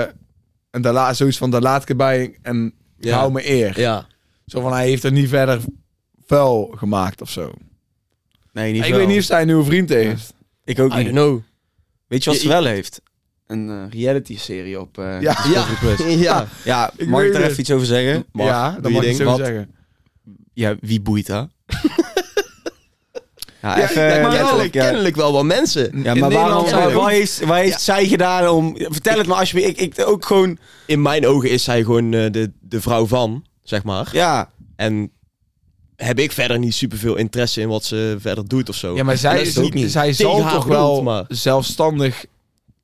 en daar laat zoiets van, daar laat ik het bij en Ja. hou me eer. Ja. Zo van, hij heeft er niet verder vuil gemaakt of zo. Nee, niet ik wel. weet niet of zij een nieuwe vriend heeft. Ik ook I niet. don't know. Weet je wat ze wel heeft? Een eh, reality-serie op eh Ja. Discovery Plus. ja. Ja, Ik mag ik daar even iets over zeggen? Mag. ja, je mag ik Wat? zeggen. Ja, wie boeit dat? ja, Ja, even... ja, maar letterlijk, kennelijk, ja. kennelijk wel wat mensen. Ja, maar waarom, wat ook- heeft, wat heeft zij gedaan om... Vertel het me alsjeblieft. Ik, ik ook gewoon... In mijn ogen is zij gewoon eh, de, de vrouw van, zeg maar. Ja, En heb ik verder niet superveel interesse in wat ze verder doet of zo. Ja, maar zij, is ook niet, zij zal toch wel maar- zelfstandig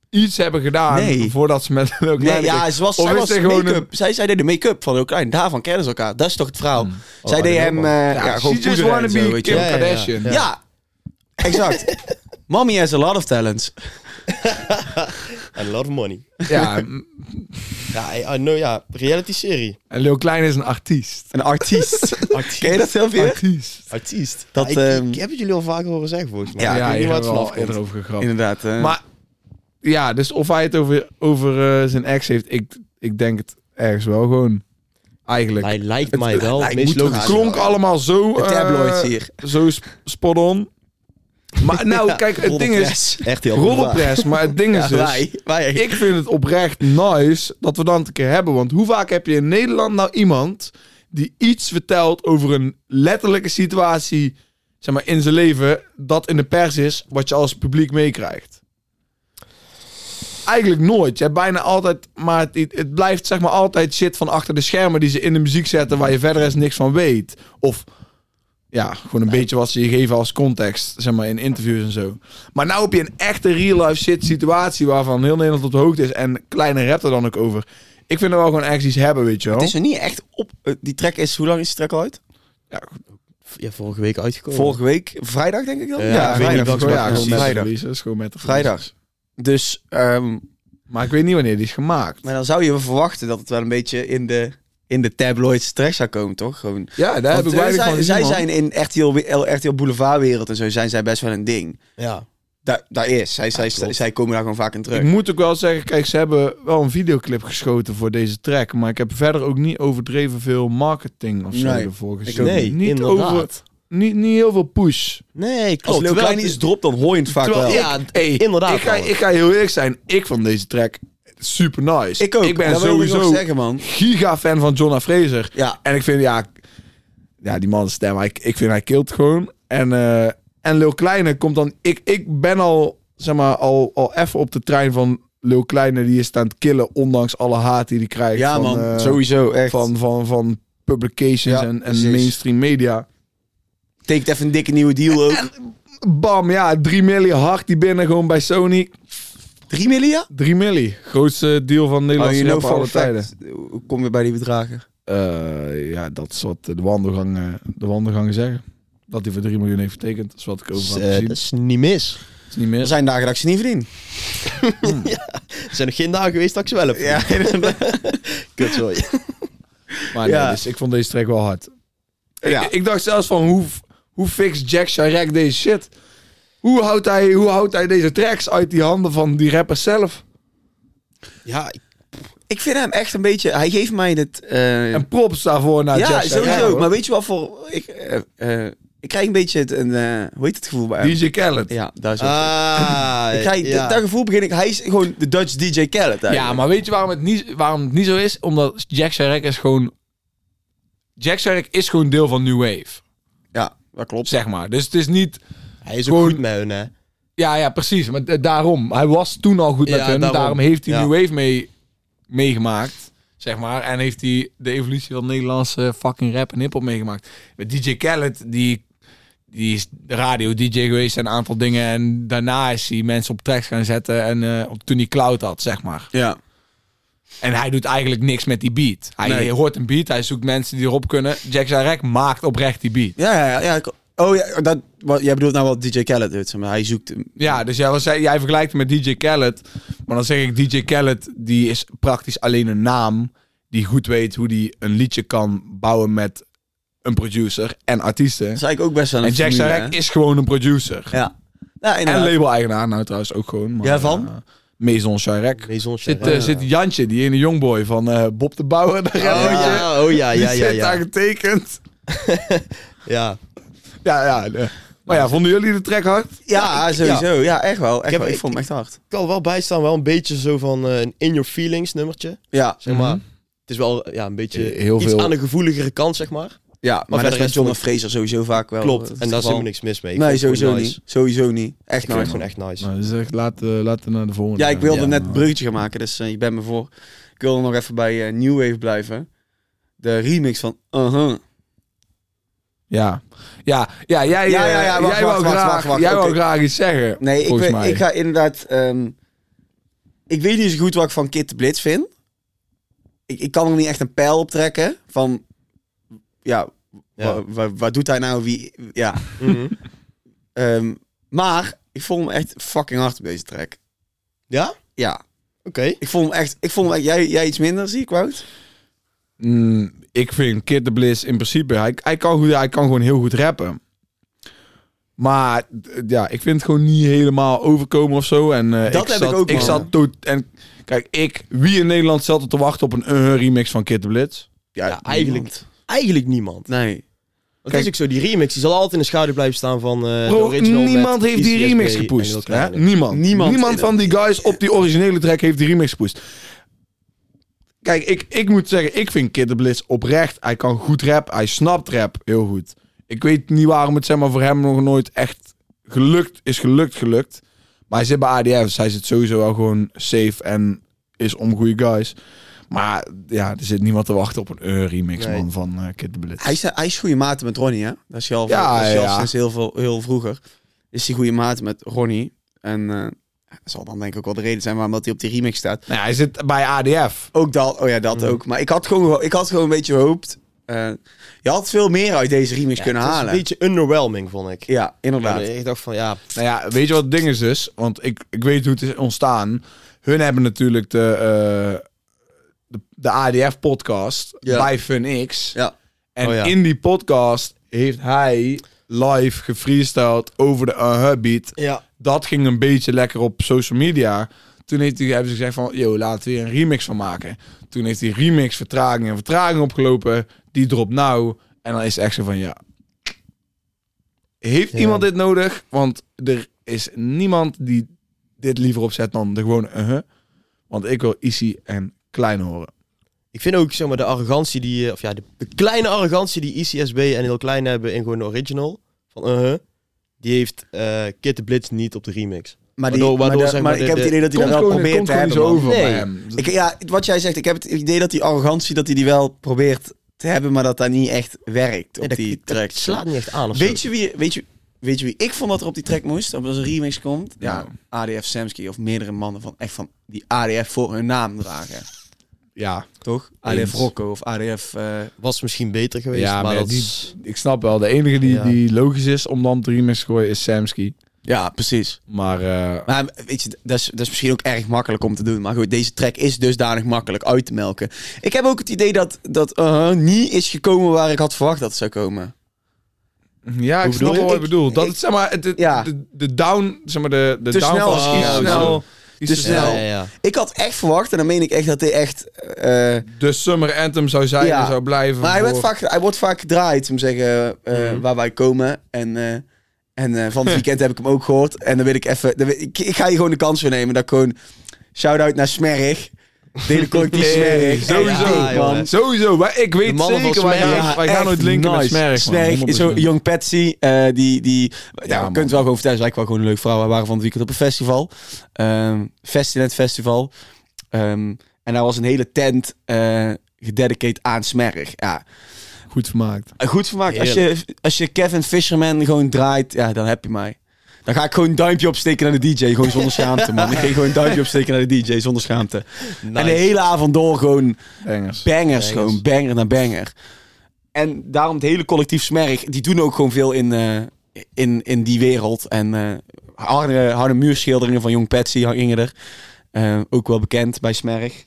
iets hebben gedaan Nee. voordat ze met Lil nee, ja ze was, zij was gewoon make-up. een- Zij, zij deed de make-up van heel klein. Daarvan kennen ze elkaar. Dat is toch het verhaal. Hmm. zij Oh, deed hem eh, Ja, ja, gewoon she just wanna be. Kim. Kardashian. Ja. Ja, exact. Mommy has a lot of talents. And a lot of money. Ja, Ja, I, I know, ja. Reality serie. en Lil Kleine is een artiest. Een artiest. Artiest. Ken je dat filmpje? Artiest. Artiest. Dat, Ja, ik, ehm, ik heb het jullie al vaker horen zeggen, volgens mij. Ja, ik Ja, weet hier niet waar hebben het we al vanaf komt. eerder over gegrapt. Inderdaad. eh. Maar ja, dus of hij het over, over eh, zijn ex heeft, ik, ik denk het ergens wel gewoon. Eigenlijk. Hij lijkt Het mij wel het klonk allemaal zo... de eh, tabloids hier. Zo sp- spot on. Maar nou, kijk, het ding is... Echt heel maar het ding is dus... wij. wij. Ik vind het oprecht nice dat we dat een keer hebben. Want hoe vaak heb je in Nederland nou iemand die iets vertelt over een letterlijke situatie zeg maar, in zijn leven dat in de pers is, wat je als publiek meekrijgt? Eigenlijk nooit. Je hebt bijna altijd, maar het, het blijft zeg maar altijd shit van achter de schermen die ze in de muziek zetten waar je verder eens niks van weet. Of ja, gewoon een beetje wat ze je geven als context, zeg maar in interviews en zo. Maar nou heb je een echte real life shit situatie waarvan heel Nederland op de hoogte is en kleine rap er dan ook over. Ik vind er wel gewoon echt iets hebben, weet je wel. Het is er niet echt op. eh, Die track is, hoe lang is die track al uit? Ja, Ja, vorige week uitgekomen. Vorige week, vrijdag denk ik dan? Ja, vrijdag. niet gewoon, ja, gewoon met Vrijdag. release, is gewoon met de Vrijdag. Dus, ehm, Maar ik weet niet wanneer die is gemaakt. maar dan zou je verwachten dat het wel een beetje in de, in de tabloids terecht zou komen, toch? Gewoon. Ja, daar heb ik weinig zij, van gezien, zij man. zijn in RTL, we- RTL Boulevardwereld en zo zijn zij best wel een ding. Ja. Daar, daar is. Zij, zij, zij komen daar gewoon vaak in terug. Ik moet ook wel zeggen, kijk, ze hebben wel een videoclip geschoten voor deze track. Maar ik heb verder ook niet overdreven veel marketing of zo Nee, ervoor gezien. Nee, niet, inderdaad. over, niet, niet heel veel push. Nee, klopt. Als Lil Terwijl Klein het- iets dropt, dan hoor je het vaak Terwijl wel. ik- Ja, Hey, inderdaad Ik ga, ik ga heel eerlijk zijn, ik vond deze track super nice. Ik ook. Ik ben dat ik sowieso zeggen, man. giga fan van Jonna Fraser. Ja. En ik vind, ja, ja die man stem, hij, ik vind hij kilt gewoon. En, eh en Lil Kleine komt dan, ik, ik ben al, zeg maar, al, al even op de trein van Lil Kleine die is staan te killen, ondanks alle haat die hij krijgt. Ja, van, man. eh, sowieso, echt. Van, van, van publications Ja, en, en mainstream media. Tekent even een dikke nieuwe deal ook. Bam, ja, 3 milli hard die binnen gewoon bij Sony. 3 miljoen? 3 milli. Grootste deal van Oh, you rap know alle tijden. Hoe kom je bij die bedragen? Eh, ja, dat is wat de wandelgangen, de wandelgangen zeggen. Dat hij voor 3 miljoen heeft vertekend. Dat is wat ik over had eh, gezien. dat is niet mis. Dat is niet Er meer. zijn dagen dat ik ze niet verdien. Er zijn nog geen dagen geweest dat ik ze wel heb. Ja, Kut, sorry. Maar nee, Ja. dus ik vond deze track wel hard. Ja. Ik, ik dacht zelfs van, hoe, hoe fix Jack Chirac deze shit? Hoe houdt, hij, hoe houdt hij deze tracks uit die handen van die rappers zelf? Ja, ik- Ik vind hem echt een beetje... Hij geeft mij dit... eh, En props daarvoor naar ja, sowieso. Maar weet je wat voor... Ik, eh, eh, ik krijg een beetje het... Een, eh, hoe heet het gevoel bij hem? DJ Khaled. Ja, daar is. Ah, ik krijg, ja. Dat gevoel begin ik... Hij is gewoon de Dutch DJ Khaled eigenlijk. Ja, maar weet je waarom het, niet, waarom het niet zo is? Omdat Jack Chirac is gewoon... Jack Chirac is gewoon deel van New Wave. Ja, dat klopt. Zeg maar. Dus het is niet... Hij is ook goed met hun, hè. Ja, ja, precies. Maar daarom. Hij was toen al goed met Ja, hun. Daarom, daarom. heeft hij Ja. New Wave mee, meegemaakt. Zeg maar. En heeft hij de evolutie van Nederlandse fucking rap en hip-hop meegemaakt. Met DJ Khaled, die, die is radio-DJ geweest en een aantal dingen. En daarna is hij mensen op tracks gaan zetten. En eh, op- toen hij cloud had, zeg maar. Ja. En hij doet eigenlijk niks met die beat. Hij Nee. hoort een beat, hij zoekt mensen die erop kunnen. Jack Zarek maakt oprecht die beat. Ja, ja, ja. Oh ja, dat, wat, jij bedoelt nou wat DJ Khaled doet. Maar hij zoekt... Ja, dus jij, was, jij vergelijkt hem met DJ Khaled. Maar dan zeg ik, DJ Khaled, die is praktisch alleen een naam... die goed weet hoe die een liedje kan bouwen met een producer en artiesten. Dat is eigenlijk ook best wel een En Jack is gewoon een producer. Ja. Ja, en label-eigenaar, nou trouwens ook gewoon. Maar, Ja, van? eh, Maison Charek. Maison Zit, eh, zit Jantje, die ene jongboy van eh, Bob de Bouwer. Daar Oh ja, oh ja, ja, ja, zit daar getekend. Ja, Ja, ja. eh. Maar ja, vonden jullie de track hard? Ja, ik- sowieso. Ja, echt wel. Echt heb- wel. Ik ik- vond hem echt hard. ik kan wel bijstaan, wel een beetje zo van eh, een In Your Feelings nummertje, Ja, zeg maar. Mhm. Het is wel ja, een beetje Heel iets veel- aan de gevoeligere kant, zeg maar. ja maar, verder dat is John Fraser sowieso vaak wel. Klopt, eh, en daar is helemaal niks mis mee. Ik Nee, sowieso niet. Sowieso niet. Echt Ik vind het nice. gewoon echt nice. Nou, dus echt, laten, laten naar de volgende. Ja, ik wilde Ja, net maar- een bruggetje gaan maken, dus eh, je bent me voor. Ik wilde nog even bij eh, New Wave blijven. De remix van Uh-huh. Ja, ja, ja, jij, Ja, ja, eh, ja, wacht, jij wacht, wou wacht, graag, jij wou graag iets zeggen. Nee, ik, mij. ik ga inderdaad... ehm, ik weet niet zo goed wat ik van Kid de Blitz vind. Ik, ik kan er niet echt een pijl op trekken van... Ja, Ja. wa- wa- wat doet hij nou? Wie, ja. Mhm. Ehm, maar ik vond hem echt fucking hard op deze track. Ja? Ja, Oké. ik vond hem echt... Ik vond hem echt jij, jij iets minder, zie ik, Wout? Mm, ik vind Kid de Bliss in principe, hij, hij, kan goed, hij kan gewoon heel goed rappen. Maar ja, ik vind het gewoon niet helemaal overkomen of zo. En, eh, Dat heb zat, ik ook, Ik man. zat tot, en kijk, ik, wie in Nederland zat er te wachten op een uh, remix van Kid de Blitz? Ja, eigenlijk, niemand. eigenlijk niemand. Nee. Dat Kijk- is ook zo, die remix die zal altijd in de schaduw blijven staan van de Bro, original niemand heeft die remix gepusht. Niemand. Niemand. Niemand van die guys op die originele track heeft die remix gepusht. Kijk, ik, ik moet zeggen, ik vind Kid de Blitz oprecht. Hij kan goed rap, hij snapt rap heel goed. Ik weet niet waarom het zeg maar, voor hem nog nooit echt gelukt is gelukt gelukt. Maar hij zit bij ADF, dus hij zit sowieso wel gewoon safe en is om goede guys. Maar ja, er zit niemand te wachten op een uh, remix Nee. man van eh, Kid de Blitz. Hij is, hij is goede maten met Ronnie, hè? Dat is je al, Ja, dat is je al ja. sinds heel, veel, heel vroeger. Is hij goede maat met Ronnie. En eh, dat zal dan denk ik ook wel de reden zijn waarom dat hij op die remix staat. Nou, ja, hij zit bij ADF. Ook dat, oh ja, dat Mhm. ook. Maar ik had gewoon, ik had gewoon een beetje gehoopt. eh, je had veel meer uit deze remix Ja, kunnen het is halen. een beetje underwhelming, vond ik. Ja, inderdaad. Ik dacht van, ja, Nou ja, weet je wat het ding is dus? Want ik, ik weet hoe het is ontstaan. Hun hebben natuurlijk de, eh, de, de ADF-podcast Ja. bij FunX. Ja. En Oh ja. in die podcast heeft hij live gefreestyled over de uh beat. ja. Dat ging een beetje lekker op social media. Toen heeft hij, hebben ze gezegd van, yo, laten we hier een remix van maken. Toen heeft die remix vertraging en vertraging opgelopen. Die dropt nou. En dan is het echt zo van, ja... Heeft Ja. iemand dit nodig? Want er is niemand die dit liever opzet dan de gewone uh Want ik wil Issy en Klein horen. Ik vind ook, zeg maar, de arrogantie die, eh, of ja, de, de kleine arrogantie die ICSB en heel klein hebben in gewoon de original van uh die heeft eh Kid de Blitz niet op de remix. maar, die, Waardoor- waardoor, maar, de- zeg maar maar, ik heb het idee dat hij dat wel probeert komt te hebben. over Nee. bij hem. Ik, ja, wat jij zegt, ik heb het idee dat die arrogantie dat hij die wel probeert te hebben, maar dat dat niet echt werkt op Nee, dat- die dat track. slaat niet echt aan of Weet zo. je, wie, weet, je, weet je wie ik vond dat er op die track moest? Als er een remix komt? Ja, Ja. ADF Samsky of meerdere mannen van echt van die ADF voor hun naam dragen. Ja, Toch? ADF Rocco of ADF... eh, Was misschien beter geweest, Ja, maar, die- ik snap wel. De enige die, Ja. die logisch is om dan te remix te gooien is Samsky. ja, precies. Maar eh, Maar weet je, dat is, dat is misschien ook erg makkelijk om te doen. Maar goed, deze track is dusdanig makkelijk uit te melken. Ik heb ook het idee dat, dat uh, niet is gekomen waar ik had verwacht dat het zou komen. ja, ik snap wel wat je Ik- bedoelt. Dat ik- het, zeg maar, het, het- Ja. de, de down, zeg maar, de, de snel downfall is snel. Iets te te snel. Ja, ja, ja. Ik had echt verwacht, en dan meen ik echt dat hij echt... eh, De summer anthem zou zijn Ja. en zou blijven. maar hij, werd voor- vaak, hij wordt vaak gedraaid, om te zeggen, eh, Mhm. waar wij komen. En, eh, en eh, van het weekend heb ik hem ook gehoord. En dan wil ik even... Ik, ik ga je gewoon de kans voor nemen dat ik gewoon... Shout-out naar Smerrig. Dele collectief Nee, Smerrig. sowieso, Ja, man. Sowieso, maar ik weet De zeker, wij gaan, wij gaan nooit linken met nice. Smerg. man, Smerg is zo 100%. Young Patsy. eh, die, die, ja, Ja, je man. kunt wel gewoon vertellen, is eigenlijk wel gewoon een leuk vrouw. We waren van het weekend op een festival. Ehm Festinet Festival. Ehm, en daar was een hele tent eh gededicated aan Smerg. Ja, Goed vermaakt. goed vermaakt. Als je, als je Kevin Fisherman gewoon draait, ja, dan heb je mij. Dan ga ik gewoon een duimpje opsteken naar de DJ, gewoon zonder schaamte, man. Ik ga gewoon een duimpje opsteken naar de DJ, zonder schaamte. En de hele avond door gewoon Engels. bangers, gewoon banger naar banger. En daarom het hele collectief Smerg, die doen ook gewoon veel in, eh, in, in die wereld. En eh harde, harde muurschilderingen van Jong Patsy gingen er. Eh, ook wel bekend bij Smerg.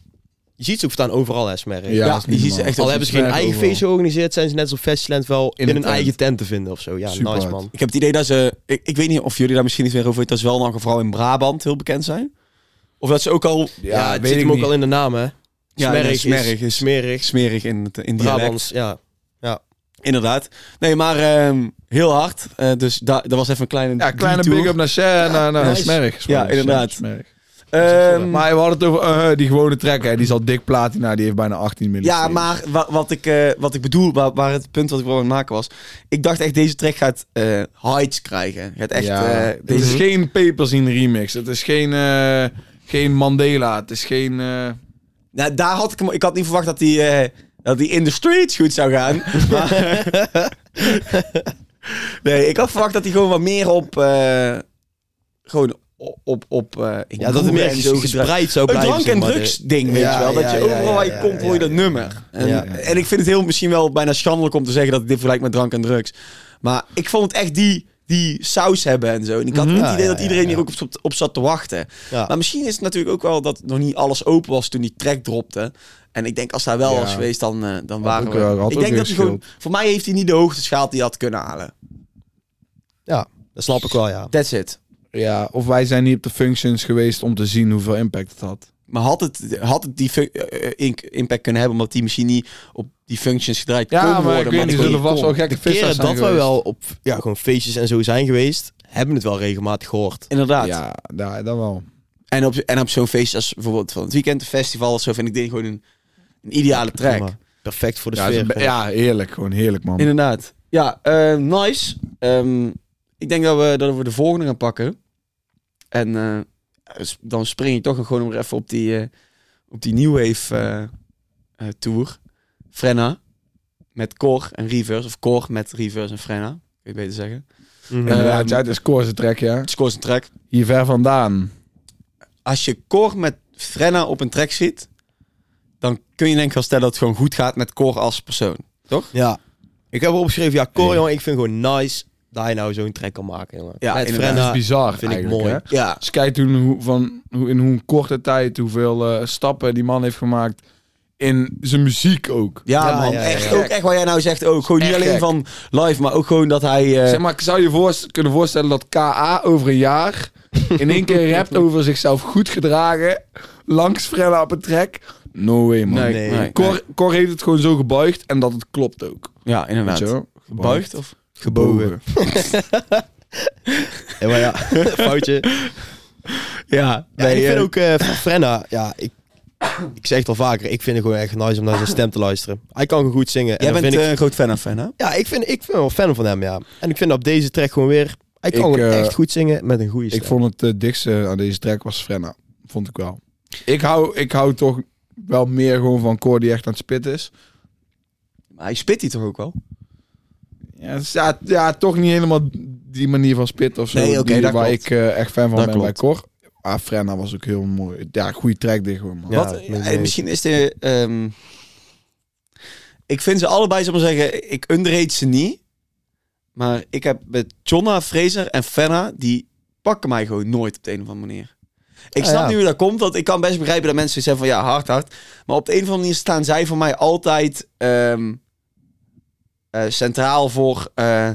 Je ziet ze ook staan overal, hè, Smerg. Ja, Ja, je ziet ze echt Al hebben ze geen eigen overal. feest georganiseerd, zijn ze net als op Festival wel in, In een tent. eigen tent te vinden of zo. Ja, Super nice hard. man. Ik heb het idee dat ze... Ik, ik weet niet of jullie daar misschien iets meer over weten. Dat ze wel nog vooral in Brabant heel bekend zijn. Of dat ze ook al Ja, het weet zit ik hem ook niet. al in de naam, hè. Ja, is, Smerg is- smerig. smerig in, het, in dialect. Brabants, ja. Inderdaad. Nee, maar ehm, heel hard. Eh, dus da dat was even een kleine Ja, kleine detour. big up naar naar, naar nice. Smerg. Ja, inderdaad. Smerg. Ehm, Maar we hadden het over eh, die gewone track. Hè. Die is al dik platina. Die heeft bijna 18 miljoen. Ja, maar wa- wat ik, eh, wat ik bedoel, waar, waar het punt wat ik wil maken was... Ik dacht echt, deze track gaat eh heights krijgen. Gaat echt... ja, eh, het deze... is geen Papers in remix. Het is geen, eh, geen Mandela. Het is geen... eh, Nou, daar had ik hem... Ik had niet verwacht dat die, eh, dat die in de streets goed zou gaan. Maar- nee, ik had verwacht dat hij gewoon wat meer op... eh, gewoon op... op, eh, Ja, dat het meer zo gespreid zou Een blijven. drank- zeg en maar, de- drugs ding, weet Ja, je wel. Dat je ja, overal waar je ja, komt, hoor je ja. dat nummer. En, Ja. en ik vind het heel misschien wel bijna schandelijk om te zeggen dat ik dit vergelijk met drank en drugs. Maar ik vond het echt die, die saus hebben en zo. En ik had niet Ja, het idee ja, dat iedereen ja, hier ook op, op zat te wachten. Ja. Maar misschien is het natuurlijk ook wel dat nog niet alles open was toen die track dropte. En ik denk als daar wel Ja. was geweest, dan, eh, dan waren ook we... ik denk dat hij gewoon... Voor mij heeft hij niet de hoogte schaald die hij had kunnen halen. Ja, dat snap ik wel, ja. That's it. Ja, of wij zijn niet op de functions geweest om te zien hoeveel impact het had. Maar had het, had het die eh, ink- impact kunnen hebben, omdat die misschien niet op die functions gedraaid Ja, kon maar worden. ik weet niet, die zullen vast wel gekke keren dat we wel op ja, gewoon feestjes en zo zijn geweest, hebben het wel regelmatig gehoord. Inderdaad. Ja, ja, dat wel. En op, en op zo'n feest als bijvoorbeeld van het weekend, een festival of zo, vind ik dit gewoon een, een ideale track. Perfect voor de Ja, sfeer. een ja, heerlijk. Gewoon heerlijk, man. Inderdaad. Ja, eh, nice. Ehm, ik denk dat we, dat we de volgende gaan pakken. En eh, dan spring ik toch nog gewoon weer even op die, eh, op die New Wave eh, eh, tour. Frenna. Met Cor en Reverse. Of Cor met Reverse en Frenna. Kun je het beter zeggen. Mhm. Ehm, ja, het is koorse track, ja. Het scoort een track. Hier ver vandaan. Als je Cor met Frenna op een track ziet, dan kun je denk ik wel stellen dat het gewoon goed gaat met Cor als persoon. Ja. Ik heb erop geschreven, ja, Cor, Nee. jongen, ik vind gewoon nice dat hij nou zo'n track kan maken, jongen. Ja, Met. Dat is bizar, vind ik mooi. hè. Ja, Als je kijkt toen, hoe, van, hoe, in hoe een korte tijd, hoeveel eh, stappen die man heeft gemaakt in zijn muziek ook. ja, Ja, man. ja, ja, echt, ja. Ook echt wat jij nou zegt ook. Gewoon niet alleen gek. van live, maar ook gewoon dat hij... eh, Zeg maar, zou je voorst- kunnen voorstellen dat KA over een jaar in één keer rapt over zichzelf goed gedragen, langs Frenna op een track? No way, man. nee, nee. nee, Cor, Cor heeft het gewoon zo gebuigd en dat het klopt ook. Ja, inderdaad. wel? Gebuigd of... Gebogen. Ja, maar ja, foutje. Ja, Ja, ik vind ook eh, van Frenna, ja, ik, ik zeg het al vaker, ik vind het gewoon echt nice om naar zijn stem te luisteren. Hij kan gewoon goed zingen. En Jij dan bent vind eh, ik, een groot fan van, hè? ja, ik, vind, ik ben wel fan van hem, ja. En ik vind op deze track gewoon weer, Hij kan Ik, eh, echt goed zingen met een goede stem. Ik vond het uh, dikste aan deze track was Frenna. Vond ik wel. Ik hou, ik hou toch wel meer gewoon van Cor die echt aan het spitten is. Maar hij spit hij toch ook wel? Ja, ja, ja, toch niet helemaal die manier van spitten of zo. Nee, die- waar klopt. ik eh, echt fan van Dat ben bij klopt. Cor. Ah, Frenna was ook heel mooi. Ja, goede track dit gewoon, man. Ja, Wat, eh, misschien is de... ehm, ik vind ze allebei, zal ik maar zeggen, ik underrate ze niet. Maar ik heb met Jonna, Fraser en Fenna, die pakken mij gewoon nooit op de een of andere manier. Ik Ah, snap ja. niet hoe dat komt, want ik kan best begrijpen dat mensen zeggen van ja, hard, hard. Maar op de een of andere manier staan zij voor mij altijd ehm, eh, centraal voor eh,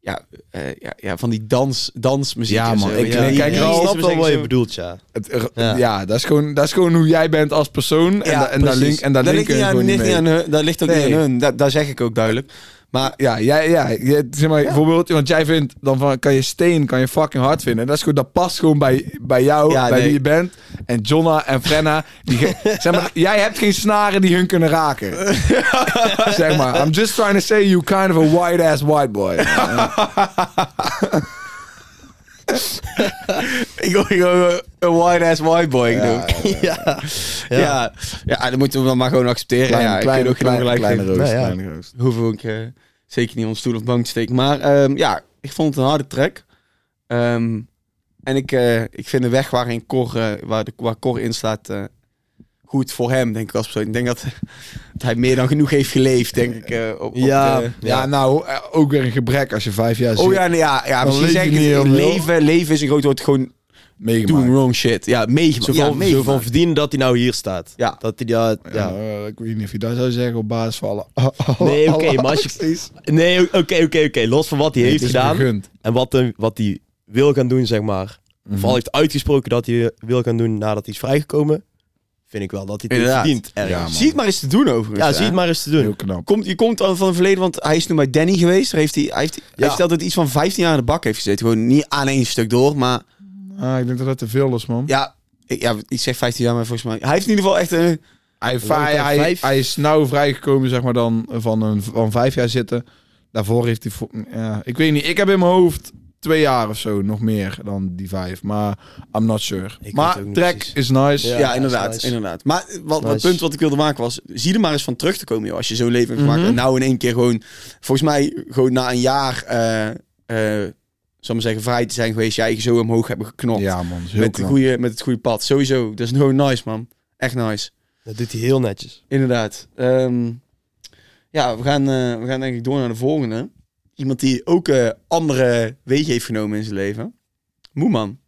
ja, eh, ja, ja, van die dans, dansmuziek. Ja, man, ik- wel. kijk er al- zeggen wat je bedoelt, ja. Het, Ja. ja. dat, is gewoon, dat is gewoon hoe jij bent als persoon. En, Ja, da- en daar link, en daar dat linken ligt aan, niet mee. aan hun. Dat ligt ook Nee. niet aan hun. Dat, dat zeg ik ook duidelijk. Maar Ja, jij, ja, je- zeg maar, bijvoorbeeld, want jij vindt, dan van, kan je steen, kan je fucking hard vinden. Dat is goed, dat past gewoon bij, bij jou, Ja, bij nee. wie je bent. En Jonna en Frenna, die, zeg maar, jij hebt geen snaren die hun kunnen raken. zeg maar, I'm just trying to say you kind of a white ass white boy. ik gewoon een white ass white boy. ik Ja, doe. ja. Ja. Ja. Ja. dat moeten we dan maar gewoon accepteren. Kleine, ja, ik kleine, ook geen kleine, kleine geven. roos, Nee, ja. kleine roos. Hoeven we ook eh, zeker niet onder stoel of bank te steken. Maar ehm, ja, ik vond het een harde track. Ehm, en ik, eh, ik vind de weg waarin Cor, eh, waar, de, waar Cor in staat eh, goed voor hem, denk ik als persoon. Ik denk dat, dat hij meer dan genoeg heeft geleefd, denk ik. eh, op, op Ja. de- Ja, nou, ook weer een gebrek als je vijf jaar Oh zit. ja, nee, ja, ja Dan misschien zeg ik leven, leven is een groot woord, gewoon meegemaakt. doen wrong shit. Ja, meegemaakt. Zo ja, meegemaakt. verdienen dat hij nou hier staat. Ja. Dat hij dat, Ja, ja. ik weet niet of je dat zou zeggen op basis van alle... Nee, oké, maar als je-. Nee, oké, oké, oké. Los van wat hij Nee, heeft gedaan en wat, hij- wat hij wil gaan doen, zeg maar. Of al heeft uitgesproken dat hij wil gaan doen nadat hij is vrijgekomen. Vind ik wel dat hij het verdient. Ja. Zie het maar eens te doen overigens. Ja, hè. zie het maar eens te doen. Heel knap. Komt, je komt al van het verleden, want hij is nu bij Danny geweest. Daar heeft hij, hij, heeft, hij Ja. heeft altijd iets van 15 jaar in de bak heeft gezeten. Gewoon niet aan één stuk door, maar Ah, ik denk dat dat te veel is, man. ja, ik, ja, ik zeg 15 jaar, maar volgens mij. Hij heeft in ieder geval echt een. Hij, hij, is hij, hij nou vrijgekomen, zeg maar, dan van, een, van vijf jaar zitten. Daarvoor heeft hij... Ja, ik weet niet, ik heb in mijn hoofd twee jaar of zo, nog meer dan die vijf. Maar I'm not sure. maar track precies. is nice. Ja, Ja, inderdaad, nice. inderdaad. Maar wat, wat het punt wat ik wilde maken was, zie er maar eens van terug te komen, joh. Als je zo'n leven hebt gemaakt Mhm. en nou in één keer gewoon, volgens mij gewoon na een jaar, eh eh zal maar zeggen, vrij te zijn geweest, je eigen zo omhoog hebben geknopt. Ja, man. met, de goede, met het goede pad. Sowieso. Dat is gewoon nice, man. Echt nice. Dat doet hij heel netjes. Inderdaad. Ehm, ja, we gaan, eh, we gaan denk ik door naar de volgende. Iemand die ook eh, andere wegen heeft genomen in zijn leven. Moeman.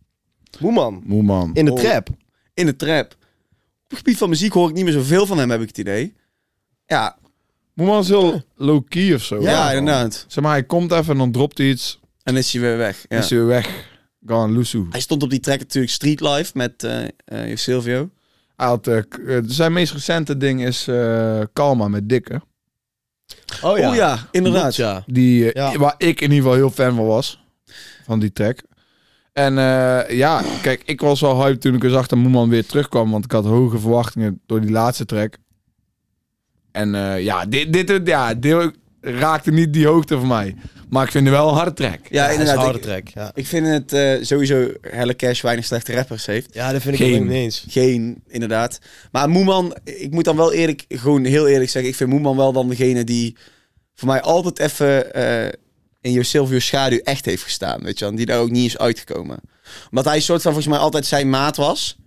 Moeman. Moe, man. In de Oh. trap. In de trap. Op het gebied van muziek hoor ik niet meer zoveel van hem, heb ik het idee. Ja, Moeman is heel low-key of zo. ja, inderdaad. Zeg maar, hij komt even en dan dropt hij iets. En is hij weer weg. Ja. Is hij weer weg. Gone, Lusu. Hij stond op die track natuurlijk Street Life met eh eh, Silvio. Hij had, eh, k- eh, zijn meest recente ding is eh Kalma met Dikke. Oh Oh ja, inderdaad. Klopt, ja. Die, eh, Ja. Waar ik in ieder geval heel fan van was. Van die track. En eh, ja, kijk, ik was wel hyped toen ik zag dat Moeman weer terugkwam. Want ik had hoge verwachtingen door die laatste track. En eh, ja, dit, dit, ja, dit raakte niet die hoogte voor mij. Maar ik vind het wel een harde track. Ja, dat is een inderdaad. harde Ik, track. Ja, ik vind het eh, sowieso Helle Cash weinig slechte rappers heeft. ja dat vind ik Geen. ook niet eens. Geen, inderdaad. Maar Moeman, ik moet dan wel eerlijk, gewoon heel eerlijk zeggen, ik vind Moeman wel dan degene die voor mij altijd even eh, in je Silvio schaduw echt heeft gestaan, weet je wel. En die daar ook niet is uitgekomen. Omdat hij soort van volgens mij altijd zijn maat was.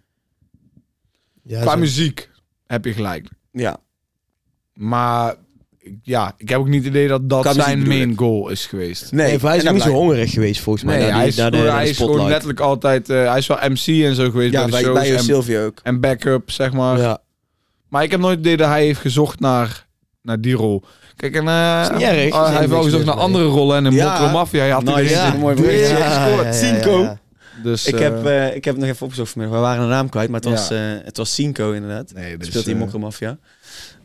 Ja, Qua zo- muziek heb je gelijk. Ja, Maar ja, ik heb ook niet het idee dat dat zijn main goal is geweest. nee. Nee, hij is niet zo hongerig geweest volgens mij. Nee, naar hij is, naar de, hij is gewoon letterlijk altijd... eh, hij is wel MC en zo geweest Ja, bij de bij, shows. bij en, ook. en backup, zeg maar. Ja. Maar ik heb nooit het idee dat hij heeft gezocht naar, naar die rol. Kijk, en, eh, erg. hij heeft wel gezocht naar mee. andere rollen. En in Ja. Mokro Mafia had hij er Ja, eentje. mooi berichtje. gescoord. Cinco. Dus, Ik eh, heb, eh, ik heb het nog even opgezocht vanmiddag. We waren de naam kwijt, maar het was, Ja. eh, het was Cinco inderdaad. nee, dus, Speelt hij Mokro Mafia.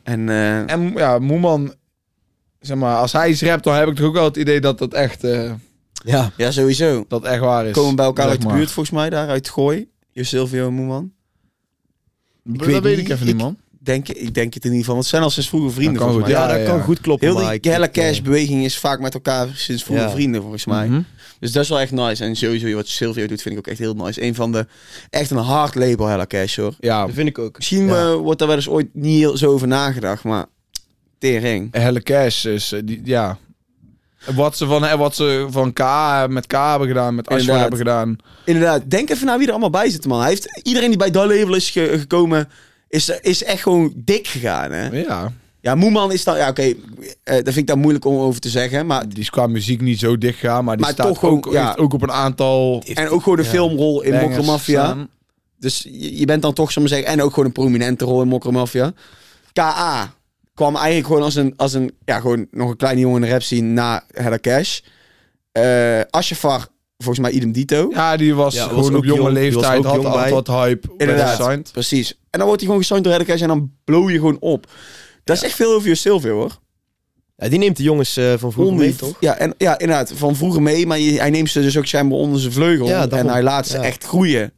En, eh, En ja, Moeman... Zeg maar, als hij iets rapt, dan heb ik toch ook wel het idee dat dat echt, eh, Ja. ja, sowieso. dat echt waar is. Komen bij elkaar Zeg uit de buurt volgens mij, daar uit Gooi. Je Silvio en Moeman. Dat weet niet. ik even niet, Ik- man. Denk, ik denk het in ieder geval. Want ze zijn al sinds vroeger vrienden Dat kan volgens goed, mij. Ja, Ja, dat ja. kan goed kloppen. Heel maar die ik- hele eh, cash-beweging is vaak met elkaar sinds vroeger Ja. vrienden volgens mij. Mhm. Dus dat is wel echt nice. En sowieso wat Silvio doet vind ik ook echt heel nice. Een van de, echt een hard label Hella Cash hoor. Ja, Dat vind ik ook. Misschien Ja. eh, wordt daar wel eens ooit niet heel zo over nagedacht, maar tering. Helle Cash is, eh, die, ja... Wat ze van, eh, wat ze van K met K hebben gedaan, met Inderdaad. hebben gedaan. Inderdaad, denk even naar wie er allemaal bij zit man. Hij heeft, iedereen die bij dat label is ge- gekomen, is, is echt gewoon dik gegaan hè. Ja, Ja, Moeman is dan, ja oké, eh, dat vind ik dan moeilijk om over te zeggen. Maar, die is qua muziek niet zo dicht gegaan, maar die Maar staat toch ook, ja. heeft ook op een aantal en ook gewoon Ja. filmrol in bangers Mafia. staan. Dus je, je bent dan toch, ik maar zeggen, en ook gewoon een prominente rol in Mokro Mafia. KA kwam eigenlijk gewoon als een, als een ja, gewoon nog een kleine jongen in de rap scene na Hella Cash. Eh Ashafar, volgens mij idem dito. Ja, die was Ja, gewoon op jonge jong, leeftijd, had jong al wat hype. Inderdaad. Precies. En dan wordt hij gewoon gesigned door Hella Cash en dan blow je gewoon op. Dat is echt veel over je Silvio hoor. Ja, die neemt de jongens eh, van vroeger mee, toch? Ja, en, ja, inderdaad. Van vroeger mee, maar je- hij neemt ze dus ook schijnbaar onder zijn vleugel. Ja, en hij laat ze Ja. echt groeien.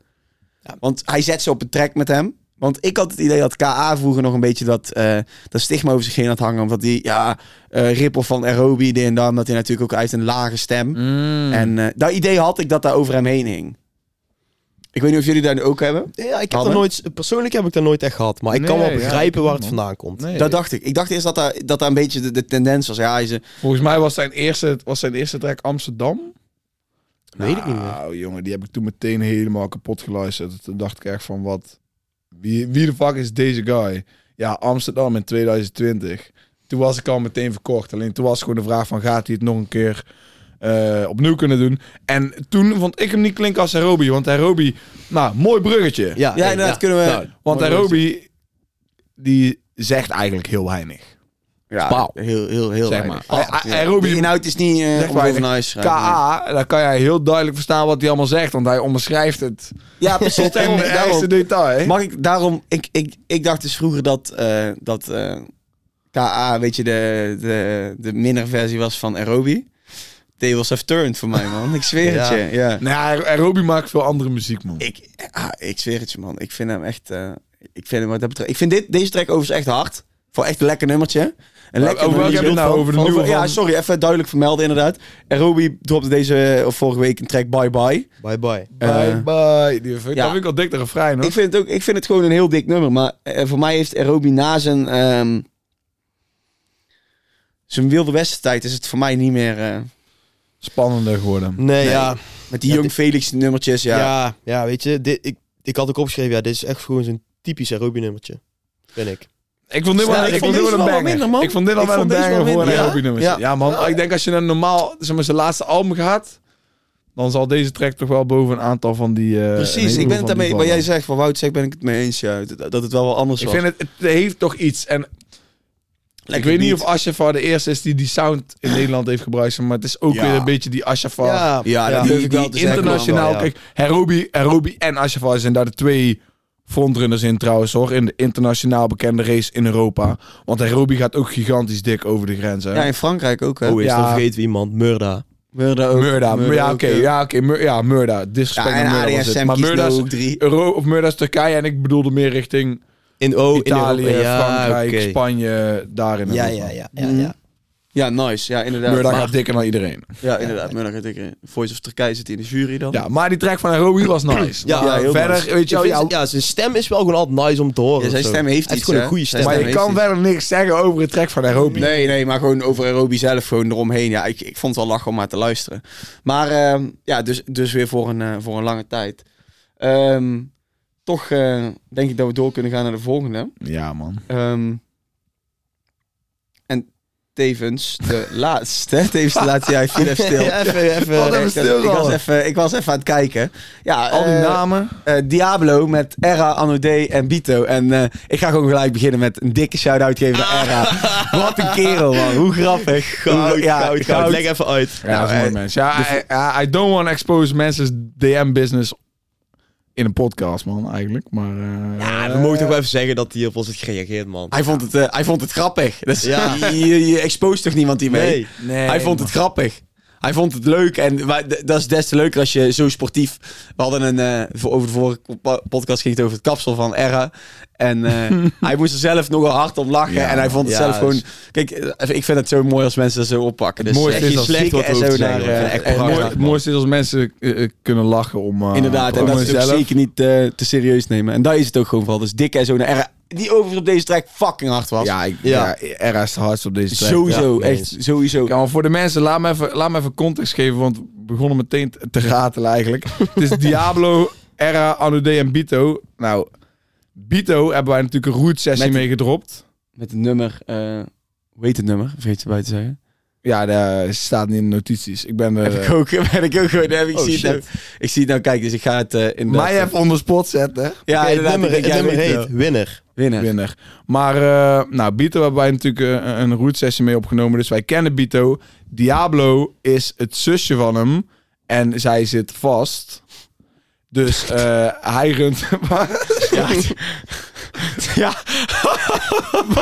Ja. Want hij zet ze op een track met hem. Want ik had het idee dat KA vroeger nog een beetje dat, eh, dat stigma over zich heen had hangen. Omdat die, ja, eh Ripple van Aerobi, dit en dan. Dat hij natuurlijk ook uit een lage stem. Mm. En eh, dat idee had ik dat daar over hem heen hing. Ik weet niet of jullie dat ook hebben. Ja, ik heb Hadden? dat nooit, persoonlijk heb ik dat nooit echt gehad. Maar ik kan wel begrijpen waar het vandaan komt. Nee. Dat dacht ik. Ik dacht eerst dat daar, dat daar een beetje de, de tendens was. Ja, hij een- Volgens mij was zijn eerste, was zijn eerste track Amsterdam. Weet ik niet meer. Nou, jongen, die heb ik toen meteen helemaal kapot geluisterd. Toen dacht ik echt van, wat... Wie, wie de fuck is deze guy? Ja, Amsterdam in 2020. Toen was ik al meteen verkocht. Alleen toen was gewoon de vraag van, gaat hij het nog een keer eh, opnieuw kunnen doen? En toen vond ik hem niet klinken als Aerobi. Want Aerobi, nou, mooi bruggetje. Ja, ja, inderdaad. Kunnen we... Nou, Want mooi Aerobi, die zegt eigenlijk heel weinig. Ja, Pauw. heel, heel, heel Zeg maar. Ah, Hij- ja. Aerobi- De inhoud is niet uh, schrijven. KA, dan kan jij heel duidelijk verstaan wat hij allemaal zegt. Want hij onderschrijft het Ja, precies. tot in Daarom, detail. mag ik daarom... Ik, ik, ik dacht dus vroeger dat, eh, dat eh, KA, weet je, de, de, de minderversie was van Aerobi. Tables have turned voor mij, man. Ik zweer Ja. het je. Ja. Nee, Aerobi maakt veel andere muziek, man. Ik, ah, ik zweer het je, man. Ik vind hem echt... eh, ik vind hem wat dat betreft... Ik vind dit, deze track overigens echt hard. Voor echt een lekker nummertje. Een lekker het nou? Over de nieuwe Ja, sorry. Even duidelijk vermelden, inderdaad. Aerobi dropte deze, of vorige week, een track Bye Bye. Bye bye. Bye Eh, bye. Die vind, ja. Dat vind ik al dik de refrein, hoor. Ik vind, het ook, ik vind het gewoon een heel dik nummer. Maar eh, voor mij heeft Aerobi na zijn, ehm, zijn Wilde Westen tijd is het voor mij niet meer... eh, Spannender geworden. Nee, Nee. ja. met die Ja, Young dit- Felix nummertjes, ja. Ja. ja, weet je, dit, ik, ik had ook opgeschreven, ja, dit is echt gewoon zo'n typisch Aerobi nummertje. Vind ik. Ik vond dit wel, Ja, ik ik vond dit wel een wel banger. minder, man. Ik vond dit al Ik wel een banger wel voor een nummer. Ja. Ja. man. Ik denk als je naar normaal, zeg maar, zijn laatste album gaat, dan zal deze track toch wel boven een aantal van die... eh, Precies, ik ben het daarmee, die wat jij zegt, van Wout zegt, ben ik het mee eens. Ja, dat, het wel wel anders Ik was. vind het, het heeft toch iets. En ik weet niet of Ashafar de eerste is die die sound in Nederland heeft gebruikt, maar het is ook Ja. weer een beetje die Ashafar. Ja, Ja, dat die, ik wel die zeggen, internationaal. wel. Kijk, Herobi, Herobi en Ashafar zijn daar de twee frontrunners in trouwens hoor. In de internationaal bekende race in Europa. Want Herobi gaat ook gigantisch dik over de grens. Hè? Ja, in Frankrijk ook, hè. Oh, is Ja. dan vergeten we iemand, Murda. Murda ook. Murda. ja, oké. ja. ja, oké. Mur- ja, Murda. Disrespect Ja, en Murda Adrien was het. Sam Maar Murda is ook drie. Euro, of Murda is Turkije en ik bedoelde meer richting In, oh, Italië, in Europa. Ja, Frankrijk, oké. Spanje, daar in Ja, Europa. ja, ja, ja, ja. Ja, nice. Ja, inderdaad. Murda Maar- gaat dikker dan iedereen. Ja, inderdaad. Murda gaat dikker. Voice of Turkije zit in de jury dan. Ja, maar die track van Herobi was nice. Ja, Maar heel verder, nice. weet je Ik wel, vind- ja, ja, zijn stem is wel gewoon altijd nice om te horen. Ja, zijn stem heeft Hij iets, gewoon hè? een goede stem. maar je kan verder niks zeggen over het track van Herobi. Nee, nee, maar gewoon over Aerobi zelf gewoon eromheen. Ja, ik, ik vond het wel lachen om maar te luisteren. Maar ehm, ja, dus, dus weer voor een, eh, voor een lange tijd. Ehm, toch eh, denk ik dat we door kunnen gaan naar de volgende. Ja, man. Ehm, tevens de laatste. Tevens de laatste. Ja, ik viel even stil. Even, even. Ik, stil ik, was even, ik was even aan het kijken. Ja, Al die eh, namen. eh, Diablo met Era, Anode en Bito. En eh, ik ga gewoon gelijk beginnen met een dikke shout-out geven naar Era. Wat een kerel, man. Hoe grappig. Goud, Hoe- ja, goud, goud. Leg even uit. Ja, dat is eh, mooi, mensen. Ja, I don't want to expose mensen's DM-business in een podcast, man, eigenlijk. Maar, eh, Ja, we mogen toch wel even zeggen dat hij op ons heeft gereageerd, man. Hij vond het, eh, hij vond het grappig. Dus Ja. je, je expost toch niemand hiermee? Nee. Nee, hij vond man. het grappig. Hij vond het leuk. En maar dat is des te leuker als je zo sportief... We hadden een... eh, over de vorige po- podcast ging het over het kapsel van Erra. En eh, hij moest er zelf nogal hard om lachen. Ja, en hij vond het ja, zelf gewoon... dus- Kijk, eh, ik vind het zo mooi als mensen dat zo oppakken. Dus mooiste is als- slikken wat en zo naar... Het, mooi- naar- het mooiste is als mensen kunnen lachen om... eh, Inderdaad, en om dat is hunzelf. zeker niet eh, te serieus nemen. En daar is het ook gewoon van. Dus dik en zo naar Erra. Die overigens op deze track fucking hard was. Ja, ik, ja. Ja. Is de hardste op deze track. sowieso, Ja, nee, echt sowieso. Ja, maar voor de mensen, laat me even, laat me even context geven, want we begonnen meteen te- te ratelen eigenlijk. Het is Diablo, Era, Anude en Bito. Nou, Bito hebben wij natuurlijk een root sessie Met- mee gedropt. Met het nummer, eh hoe heet het nummer? Vergeet je bij te zeggen. Ja, dat staat niet in de notities. Ik ben heb er... ik ook, ben ik ook gewoon, heb ik, Oh, zie het nou, ik zie het nou, kijk, dus ik ga het eh in mij even onder spot zetten. Ja, Oké, het nummer, ik het nummer weet heet wel. Winner. Maar, eh, nou, Bito hebben wij natuurlijk eh, een root sessie mee opgenomen. Dus wij kennen Bito. Diablo is het zusje van hem. En zij zit vast. Dus eh, hij runt... ja. ja.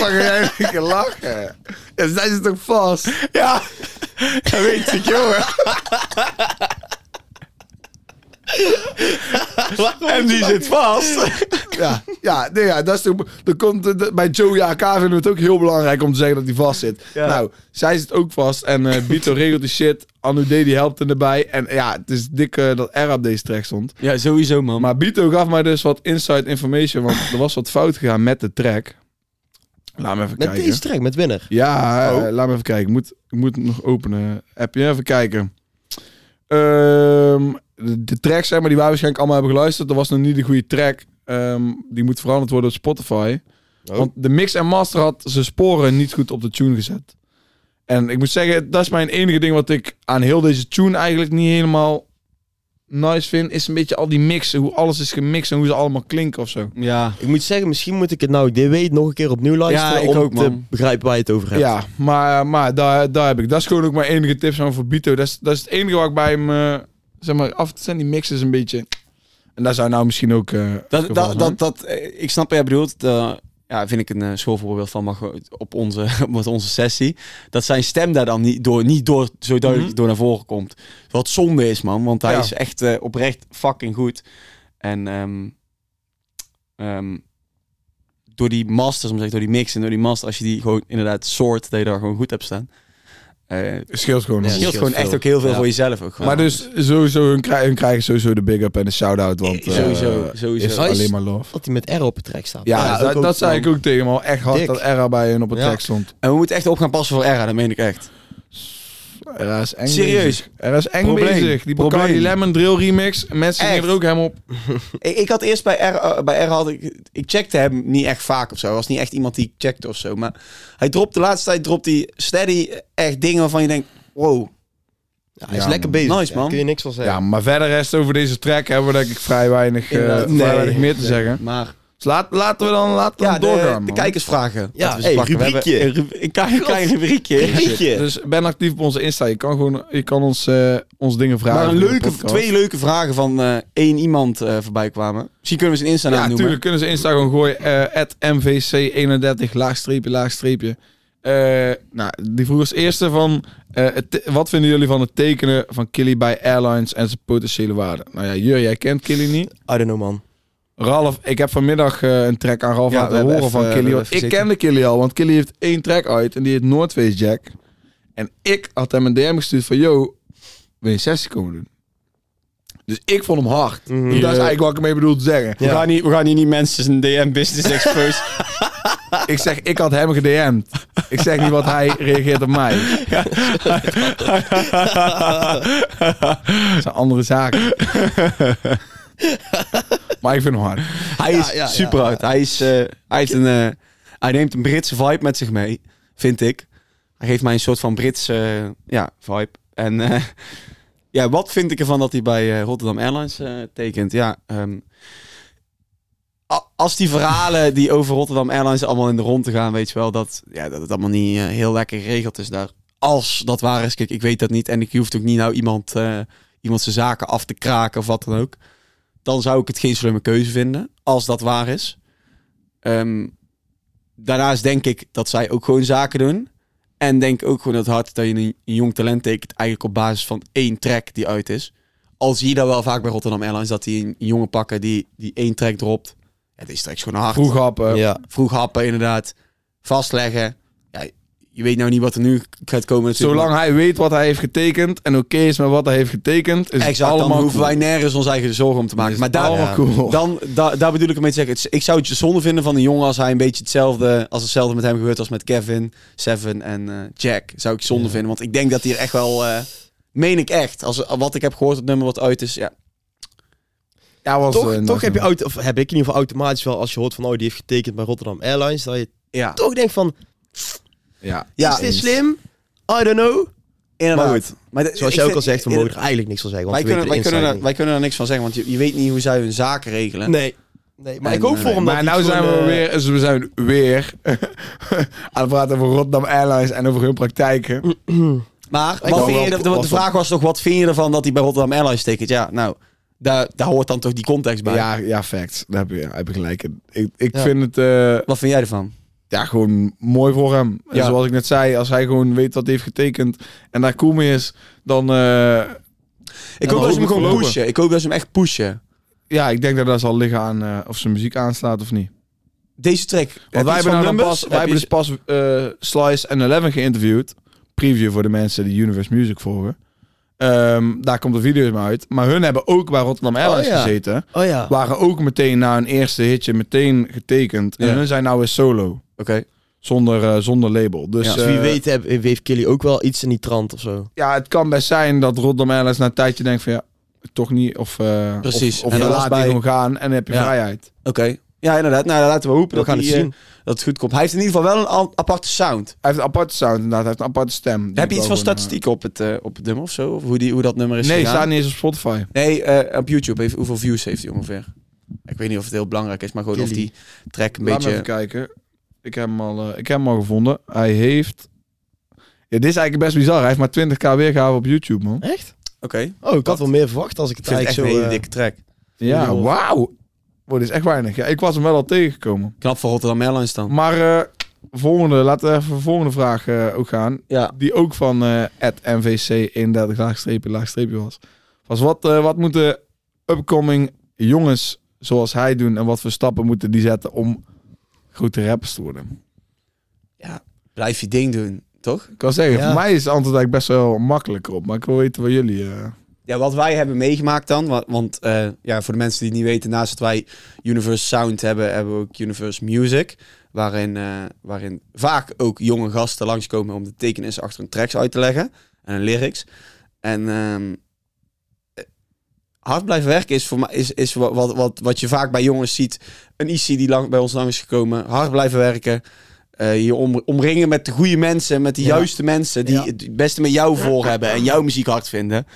Mag jij een keer lachen? Ja, zij zit ook vast. Ja. Dat weet ik, jongen. En die zit vast. Ja, ja, nee, ja dat is toch, er komt, de- bij Joey AK vinden we het ook heel belangrijk om te zeggen dat hij vast zit. Ja. Nou, zij zit ook vast en eh Bito regelt die shit. Anu D die helpt er erbij. En ja, het is dik eh, dat R op deze track stond. Ja, sowieso, man. Maar Bito gaf mij dus wat inside information, want er was wat fout gegaan met de track. Laat me even Met kijken. deze track, met Winner. Ja, eh, Oh. laat me even kijken. Ik moet, ik moet het nog openen. Heb je even kijken. Ehm, de, de tracks zeg maar, die wij waarschijnlijk allemaal hebben geluisterd. Dat was nog niet de goede track. Ehm, die moet veranderd worden op Spotify. Oh. Want de mix en master had zijn sporen niet goed op de tune gezet. En ik moet zeggen, dat is mijn enige ding wat ik aan heel deze tune eigenlijk niet helemaal nice vind. Is een beetje al die mixen. Hoe alles is gemixt en hoe ze allemaal klinken of zo. ja. Ik moet zeggen, misschien moet ik het nou, ik dit weet, nog een keer opnieuw luisteren. Ja, ik om ook, te man. begrijpen waar je het over hebt. Ja, maar, maar daar, daar heb ik. Dat is gewoon ook mijn enige tips aan voor Bito. Dat is, dat is het enige wat ik bij hem... eh, zeg maar, af zijn die mixes een beetje... En daar zou nou misschien ook... eh, Dat, geval dat, dat, dat, eh, ik snap wat jij bedoelt. Ja, vind ik een uh, schoolvoorbeeld van mag op onze, op onze sessie. Dat zijn stem daar dan niet door, niet door zo duidelijk Mhm. door naar voren komt. Wat zonde is, man. Want hij Ja. is echt eh, oprecht fucking goed. En ehm, ehm, door die masters, om te zeggen, door die mix en door die master, als je die gewoon inderdaad soort, dat je daar gewoon goed hebt staan. Eh Het scheelt gewoon. Ja, nog. scheelt scheelt gewoon echt ook heel veel Ja. voor jezelf ook. gewoon. Maar dus sowieso, hun, krij- hun krijgen sowieso de big up en de shout-out. Want eh, Sowieso, sowieso. is alleen maar love. Dat hij met R op het track staat. Ja, Ja, dat, ook- dat zei ik ook tegen hem al. Echt hard Dik. dat Era bij hun op het Ja. track stond. En we moeten echt op gaan passen voor Era, dat meen ik echt. Era is eng Serieus? bezig. Era is eng Probleem. bezig. Die Probleem. Bacardi Lemon Drill remix. Mensen Echt. gingen er ook hem op. Ik, ik had eerst bij R, eh, bij R had ik, ik checkte hem niet echt vaak of zo. Hij was niet echt iemand die ik checkte of zo. Maar hij dropt de laatste tijd dropt hij steady echt dingen waarvan je denkt, wow. Ja, hij is Ja, lekker man. bezig. Nice, Ja, man. kun je niks van zeggen. Ja, maar verder rest over deze track hebben we denk ik vrij weinig, eh, Inderdaad. vrij Nee. weinig meer te zeggen. Maar Dus laat, laten we dan, laten we ja, dan de, doorgaan. de man. kijkersvragen. Ja, ze hey, rubriekje. Een, ru- een klein, klein rubriekje. Rietje. Dus ben actief op onze Insta. Je kan gewoon, je kan ons, eh, ons dingen vragen. Maar een leuke, twee leuke vragen van eh, één iemand eh, voorbij kwamen. Misschien kunnen we zijn Insta Ja, naam natuurlijk noemen. kunnen ze Insta gewoon gooien. eh MVC31, laagstreepje, laagstreepje. Eh, nou, die vroeg als eerste van... eh, wat vinden jullie van het tekenen van Killy bij airlines en zijn potentiële waarde? Nou ja, Jur, jij kent Killy niet. I don't know, man. Ralf, ik heb vanmiddag eh, een track aan Ralf Ja, we laten horen even- van Killy. even Ik zitten. kende Killy al, want Killy heeft één track uit en die heet Noordface Jack. En ik had hem een DM gestuurd van, yo, wil je een sessie komen doen? Dus ik vond hem hard. Mhm. Dat is eigenlijk wat ik ermee bedoel te zeggen. We, gaan niet, we gaan hier niet mensen zijn DM business expose. Ik zeg, ik had hem gedM'd. Ik zeg niet wat hij reageert op mij. Dat zijn andere zaken. Maar ik vind hem hard. Hij is Ja, super hard. Hij, is, eh, hij, heeft een, eh, hij neemt een Britse vibe met zich mee, vind ik. Hij geeft mij een soort van Britse ja, vibe. En eh, ja, wat vind ik ervan dat hij bij Rotterdam Airlines tekent? Ja, ehm, als die verhalen die over Rotterdam Airlines allemaal in de rond te gaan, weet je wel, dat, ja, dat het allemaal niet heel lekker geregeld is daar. Als dat waar is, kijk, ik weet dat niet. En ik hoef ook niet nou iemand, iemand zijn zaken af te kraken of wat dan ook. Dan zou ik het geen slimme keuze vinden, als dat waar is. Ehm, daarnaast denk ik dat zij ook gewoon zaken doen. En denk ook gewoon dat het hard dat je een, een jong talent tekent eigenlijk op basis van één track die uit is. Al zie je dat wel vaak bij Rotterdam Airlines dat die een, een jongen pakken die, die één track dropt. Track is gewoon hard. Vroeg happen. ja. Vroeg happen inderdaad. Vastleggen. Je weet nou niet wat er nu gaat komen. natuurlijk. Zolang hij weet wat hij heeft getekend en oké is met wat hij heeft getekend, is het Exact, dan allemaal hoeven cool. wij nergens ons eigen zorgen om te maken. Maar daar, allemaal Ja. cool. dan, da- daar bedoel ik ermee te zeggen. Ik zou het zonde vinden van een jongen als hij een beetje hetzelfde, als hetzelfde met hem gebeurt als met Kevin, Seven en eh, Jack. Zou ik zonde vinden, want ik denk dat hij er echt wel, eh, meen ik echt, als wat ik heb gehoord, het nummer wat uit is, ja. ja, was, Toch, eh, toch nog heb je auto, of heb ik in ieder geval automatisch wel als je hoort van oh die heeft getekend bij Rotterdam Airlines dat je Ja, toch denkt van Ja. Ja, is dit slim? I don't know. inderdaad. Maar goed, Maar de- Zoals jij ook vind- al zegt, we mogen er eigenlijk niks van zeggen. wij Want we kunnen, wij, kunnen er, wij kunnen er niks van zeggen, want je, je weet niet hoe zij hun zaken regelen. Nee. Nee, maar En, ik hoop eh, voor hem dat Maar nou zijn we eh, weer, dus we zijn weer aan het praten over Rotterdam Airlines en over hun praktijken. Maar wat vind je, de, de, vraag was toch, wat vind je ervan dat hij bij Rotterdam Airlines tekent? Ja, nou, daar, daar hoort dan toch die context bij. Ja, ja, facts. Daar heb je, heb je gelijk in. Ik, ik Ja. vind het eh, Wat vind jij ervan? Ja, gewoon mooi voor hem. En Ja. zoals ik net zei, als hij gewoon weet wat hij heeft getekend en daar cool mee is, dan... eh, Ik hoop dat ze hem gewoon pushen. Ik hoop dat ze hem echt pushen. ja, ik denk dat dat zal liggen aan eh, of zijn muziek aanslaat of niet. Deze track. Want wij hebben, nou pas, wij hebben dus pas Slice en Eleven geïnterviewd. Preview voor de mensen die Universe Music volgen. Ehm, daar komt de video maar uit. Maar hun hebben ook bij Rotterdam Airlines Oh, ja. gezeten. Oh ja. Waren ook meteen na een eerste hitje meteen getekend. En hun zijn nou weer solo. Oké. Zonder, eh, zonder label. Dus, Ja, Dus wie eh, weet heb- heeft Kelly ook wel iets in die trant of zo. Ja, het kan best zijn dat Rotterdam Airlines na een tijdje denkt van ja, toch niet. Of, eh, Precies. Of, of En dan laat was die gewoon gaan en dan heb je Ja. vrijheid. Oké. Ja, inderdaad. Nou, laten we hopen We dat, gaan hij, het zien. dat het goed komt. Hij heeft in ieder geval wel een aparte sound. Hij heeft een aparte sound inderdaad. Hij heeft een aparte stem. Heb je iets van statistieken op het, op het nummer of zo? Of hoe, die, hoe dat nummer is Nee, gegaan? staat niet eens op Spotify. Nee, op YouTube. Heeft, hoeveel views heeft hij ongeveer? Ik weet niet of het heel belangrijk is, maar gewoon of die track een Laat me beetje... even kijken. Ik heb hem al, eh, ik heb hem al gevonden. Hij heeft... Ja, dit is eigenlijk best bizar. Hij heeft maar 20k weergave op YouTube, man. Echt? Oké. Oh, ik had wel meer verwacht als ik Ik het vind het echt een eigenlijk hele zo... eh, dikke track. Ja, wauw. Wow, dit is echt weinig. Ja, ik was hem wel al tegengekomen. Knap voor Rotterdam Airlines dan. Maar eh, volgende, laten we even de volgende vraag eh, ook gaan. Ja. Die ook van eh MVC 31 laagstreepje laagstreepje was. Was wat, eh, wat moeten upcoming jongens zoals hij doen en wat voor stappen moeten die zetten om grote rappers te worden? ja, blijf je ding doen, toch? Ik kan zeggen, Ja. voor mij is het antwoord eigenlijk best wel makkelijker op. Maar ik wil weten wat jullie... eh, Ja, wat wij hebben meegemaakt dan, wa- want eh, ja, voor de mensen die het niet weten, naast dat wij Universe Sound hebben, hebben we ook Universe Music, waarin, eh, waarin vaak ook jonge gasten langskomen om de tekenis achter hun tracks uit te leggen en hun lyrics. En ehm, eh, hard blijven werken is voor mij is, is wat, wat, wat, wat je vaak bij jongens ziet. Een IC die lang, bij ons lang is gekomen, hard blijven werken. eh, je om, omringen met de goede mensen, met de Ja. juiste mensen die Ja. het beste met jou voor hebben en jouw muziek hard vinden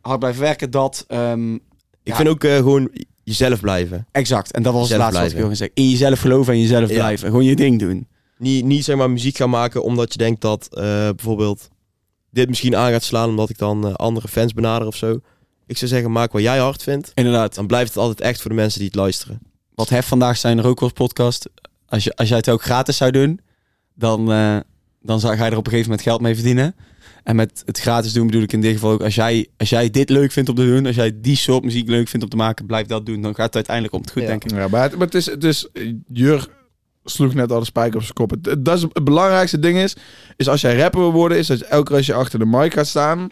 hard blijven werken, dat... ehm, Ik Ja. vind ook eh, gewoon jezelf blijven. exact. En dat was het Zelf laatste wat ik wilde zeggen. In jezelf geloven en jezelf blijven. Gewoon je ding doen. Niet, niet zeg maar muziek gaan maken omdat je denkt dat eh, bijvoorbeeld dit misschien aan gaat slaan omdat ik dan andere fans benader of zo. Ik zou zeggen, maak wat jij hard vindt. Inderdaad. Dan blijft het altijd echt voor de mensen die het luisteren. Wat hef vandaag zijn er ook als podcast. Als, je, als jij het ook gratis zou doen, dan, eh, dan zou, ga je er op een gegeven moment geld mee verdienen. En met het gratis doen bedoel ik in dit geval ook, als jij, als jij dit leuk vindt om te doen, als jij die soort muziek leuk vindt om te maken, blijf dat doen. Dan gaat het uiteindelijk om het goed, Ja. denk ik. Ja, maar het, maar het is, het is, Jur sloeg net al de spijker op zijn kop. Het, het- dat is het belangrijkste ding is, is als jij rapper wil worden, is dat elke keer als je achter de mic gaat staan,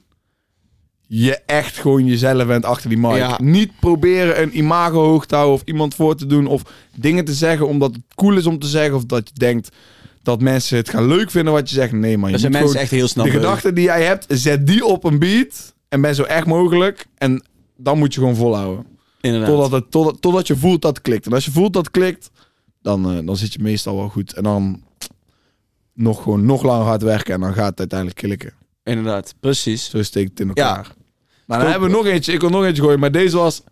je echt gewoon jezelf bent achter die mic. Ja. Niet proberen een imago hoog te houden of iemand voor te doen of dingen te zeggen omdat het cool is om te zeggen of dat je denkt dat mensen het gaan leuk vinden wat je zegt. Nee man, je zijn mensen echt heel snel de gedachten die jij hebt, zet die op een beat en ben zo echt mogelijk en dan moet je gewoon volhouden. Inderdaad. Totdat, het, totdat, totdat je voelt dat het klikt. En als je voelt dat het klikt, dan, eh, dan zit je meestal wel goed. En dan nog gewoon nog langer hard werken en dan gaat het uiteindelijk klikken. Inderdaad, precies. Zo steekt het in elkaar. Ja. Maar dan hebben we nog eentje. Ik wil nog eentje gooien, maar deze was...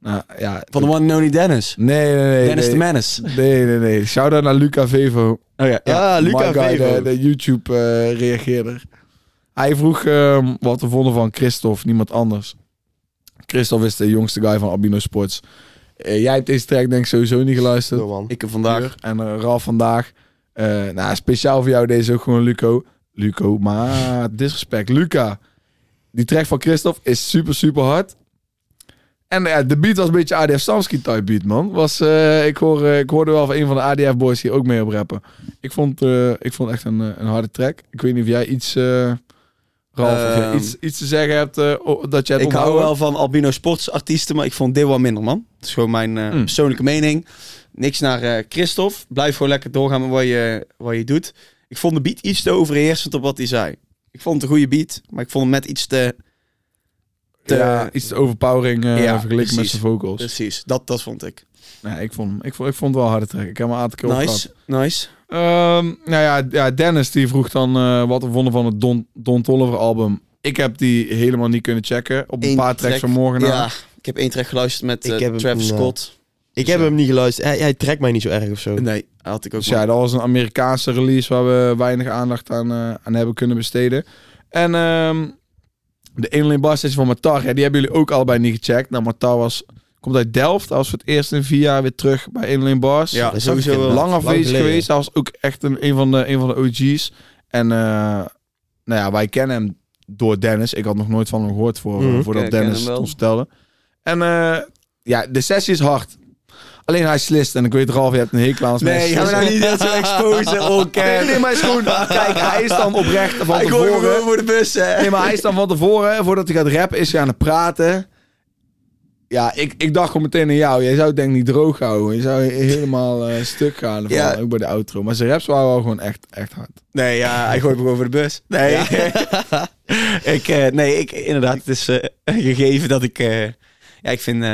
Nou ja... Van de one and only Dennis. Nee, nee, nee. Dennis nee. de Menace. Nee, nee, nee. Shout-out naar Luca Vevo. Oh ja, Ja, Luca My guy, Vevo. de, de YouTube-reageerder. Hij vroeg ehm, wat we vonden van Christophe, niemand anders. Christophe is de jongste guy van Albino Sports. Eh, jij hebt deze track denk ik sowieso niet geluisterd. Ik heb vandaag Uur. En eh, Ralf vandaag. Eh, nou, speciaal voor jou deze ook gewoon Luco. Luco, maar disrespect. Luca. Die track van Christophe is super, super hard. En ja, de beat was een beetje ADF Samsky type beat, man. Was, eh, ik, hoor, eh, ik hoorde wel van een van de ADF boys hier ook mee op rappen. Ik vond, eh, ik vond echt een, een harde track. Ik weet niet of jij iets, Ralf, of jij Ehm, iets, iets te zeggen hebt dat jij het Ik hou wel van albino sportsartiesten, maar ik vond dit wel minder, man. Dat is gewoon mijn eh, Mm. persoonlijke mening. Niks naar Christophe. Blijf gewoon lekker doorgaan met wat je, wat je doet. Ik vond de beat iets te overheersend op wat hij zei. Ik vond het een goede beat, maar ik vond hem net iets te... te Ja, iets te overpowering eh, Ja, vergeleken met zijn vocals. Precies, dat, dat vond ik. Nee, ik vond, hem- ik, vond, ik vond het wel harde track. Ik heb hem een aantal keer. Nice, nice. Ehm, nou ja, ja, Dennis die vroeg dan eh, wat we vonden van het Don, Don Tolliver album. Ik heb die helemaal niet kunnen checken. Op een Eén paar tracks track. van morgen. na. Ja, ik heb één track geluisterd met Ik eh, Travis Scott. Ik heb hem niet geluisterd. Hij, hij trekt mij niet zo erg of zo. Nee, had ik ook Dus ja, dat was een Amerikaanse release waar we weinig aandacht aan, eh, aan hebben kunnen besteden. En ehm, de Inline Bar Session van Matar, ja, die hebben jullie ook allebei niet gecheckt. Nou, Matar was, komt uit Delft. Hij was voor het eerst in vier jaar weer terug bij Inline Bars. Ja, Dat is sowieso lang afwezig geleden. geweest. Hij was ook echt een, een, van, de, een van de OG's. En eh, nou ja, wij kennen hem door Dennis. Ik had nog nooit van hem gehoord voor, Mhm. voordat Dennis ons vertelde. En eh, ja, de sessie is hard. Alleen hij slist. En ik weet Ralf, je hebt een hekel aan als Nee, gaan we nou niet dat zo exposen? Oh, Nee, nee, maar is. Kijk, hij is dan oprecht van Ik gooi hem gewoon tevoren... voor de bus, hè. Nee, maar hij is dan van tevoren, voordat hij gaat rappen, is hij aan het praten. Ja, ik, ik dacht gewoon meteen aan jou. Jij zou het denk ik niet droog houden. Je zou helemaal eh, stuk gaan. Ja. Ook bij de outro. Maar zijn raps waren wel gewoon echt, echt hard. Nee, ja, hij gooit me gewoon voor de bus. Nee, ik, eh, nee ik, inderdaad, het is een gegeven dat ik, ja, ik vind,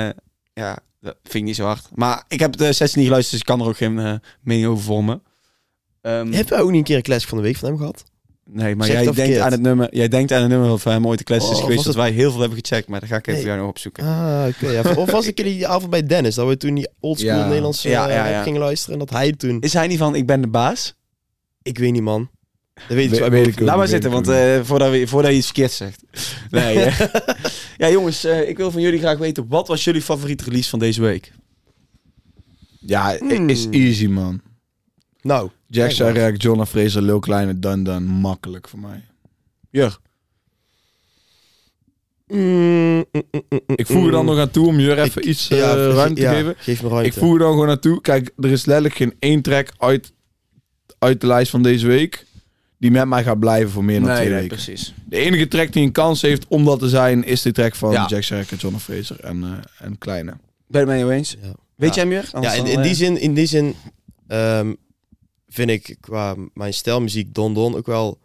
ja, dat vind ik niet zo hard. Maar ik heb de sessie niet geluisterd, dus ik kan er ook geen eh, mening over vormen. Ehm, Heb jij ook niet een keer een classic van de week van hem gehad? nee, maar jij denkt, verkeerd. aan het nummer, jij denkt aan het nummer van hem ooit de classic is Oh, geweest, dat wij heel veel hebben gecheckt, maar dat ga ik even Nee. voor jou nog opzoeken. Ah, oké. ja. Of was ik die avond bij Dennis, dat we toen die oldschool Ja. Nederlandse Ja, ja, ja. gingen luisteren. En dat hij toen... Is hij niet van, ik ben de baas? Ik weet niet, man. Dat weet We- uit weet ik. Laat maar zitten, want eh, voordat, we, voordat je iets verkeerd zegt. Nee, eh. Ja jongens, eh, ik wil van jullie graag weten, wat was jullie favoriete release van deze week? Ja, Hmm. is easy, man. Nou, Jack. Chirac, John Fraser, Lil Kleine, Dan Dan. Makkelijk voor mij. Jur. Mm, mm, mm, mm, mm, Ik voeg er dan nog aan toe om Jur even Ik- iets eh, ja, ruimte ja, te geven. Geef me ruimte. Ik voeg er dan gewoon naartoe. Kijk, er is letterlijk geen één track uit, uit de lijst van deze week die met mij gaat blijven voor meer dan twee weken. precies. De enige track die een kans heeft om dat te zijn, is de track van Ja. Jack en John Fraser en, eh, en Kleine. Ben je het mee eens? Ja. Weet Ja. jij meer? Ja, in, in die zin, in die zin ehm, vind ik qua mijn stijlmuziek Don Don ook wel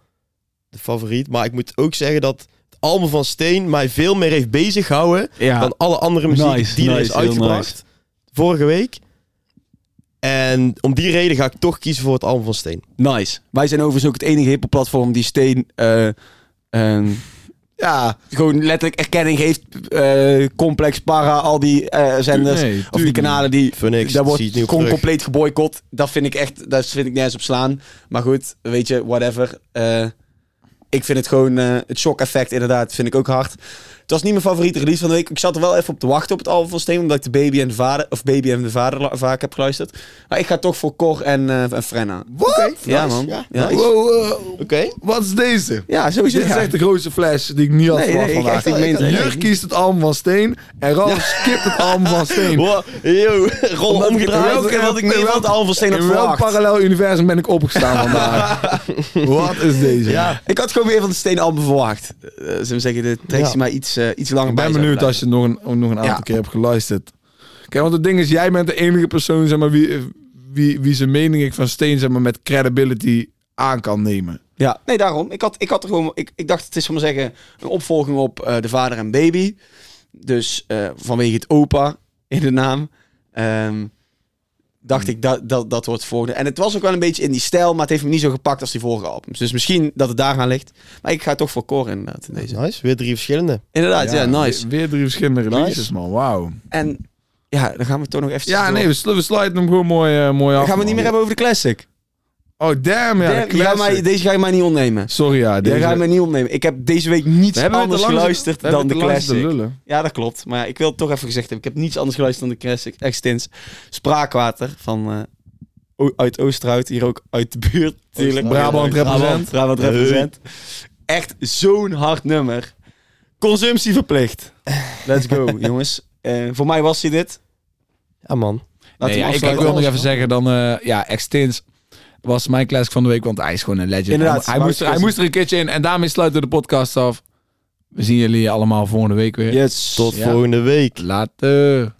de favoriet. Maar ik moet ook zeggen dat het album van Steen mij veel meer heeft bezig gehouden ja. dan alle andere muziek Nice, die er nice, is uitgebracht vorige week. En om die reden ga ik toch kiezen voor het album van Steen. nice. Wij zijn overigens ook het enige hippe platform die Steen eh, ehm, Ja, gewoon letterlijk erkenning geeft. eh, complex, para, al die eh, zenders. nee, of die kanalen die Phoenix, daar wordt gewoon terug. compleet geboycott. Dat vind ik echt, dat vind ik nergens op slaan. Maar goed, weet je, whatever. Eh, ik vind het gewoon, eh, het shock effect inderdaad, vind ik ook hard. Het was niet mijn favoriete release van de week. Ik zat er wel even op te wachten op het album van Steen, omdat ik de Baby en de Vader, of Baby en de Vader vaak heb geluisterd. Maar ik ga toch voor Cor en, eh en Frenna. Oké, Ja nice, man. Ja, Ja, nice. ik- Wow, wow. Oké. Wat is deze? ja sowieso. Dit is ja. echt de grootste flash die ik niet had Nee, verwacht nee, ik vandaag. ik meen het echt. Jurk kiest het album van Steen en Ralf skipt het album van Steen. Wow, yo, rol Omdat ik- omgedraaid. welke- wat ik meer van het album van Steen had In welk verwacht. parallel universum ben ik opgestaan vandaag? Wat is deze? Ja, Ik had gewoon weer van de Steen album verwacht. Zullen we zeggen, de tracks Ja. mij iets, eh, iets langer Ik bij ben zouden benieuwd als je nog een, nog een aantal Ja. keer hebt geluisterd. Kijk, want het ding is, jij bent de enige persoon zeg maar, wie, wie, wie zijn mening ik van Steen zeg maar, met credibility aan kan nemen. Ja, nee, daarom. Ik, had, ik, had er gewoon, ik, ik dacht, het is, om maar zeggen, een opvolging op eh, De Vader en Baby. Dus eh, vanwege het opa in de naam. ehm, dacht ik, dat, dat, dat wordt het volgende. En het was ook wel een beetje in die stijl, maar het heeft me niet zo gepakt als die vorige albums. Dus misschien dat het daar aan ligt. Maar ik ga toch voor Cor inderdaad in deze. nice. Weer drie verschillende. Inderdaad, ja, nice. Weer, weer drie verschillende releases, Nice. man. Wauw. En ja, dan gaan we toch nog even... Ja, nee, we, slu- we sluiten hem gewoon mooi, eh, mooi af. Dan gaan we het niet meer hebben over de classic. Oh, damn, ja. Damn, mij, deze ga je mij niet ontnemen. Sorry, ja. Deze ga je mij niet ontnemen. Ik heb deze week niets we anders geluisterd we dan de classic. lullen. Ja, dat klopt. Maar ja, ik wil het toch even gezegd hebben. Ik heb niets anders geluisterd dan de classic. Extins. Spraakwater van eh o- uit Oosterhout, hier ook uit de buurt natuurlijk. Brabant represent. Brabant represent. Echt zo'n hard nummer. Consumptie verplicht. Let's go, jongens. Eh, voor mij was hij dit. Ja, man. Nee, ja, ik, ik wil nog even zeggen, dan, eh, ja, Extins was mijn classic van de week, want hij is gewoon een legend. Inderdaad, hij, moest er, hij moest er een keertje in en daarmee sluiten we de podcast af. We zien jullie allemaal volgende week weer. Yes. Tot Ja. volgende week. Later.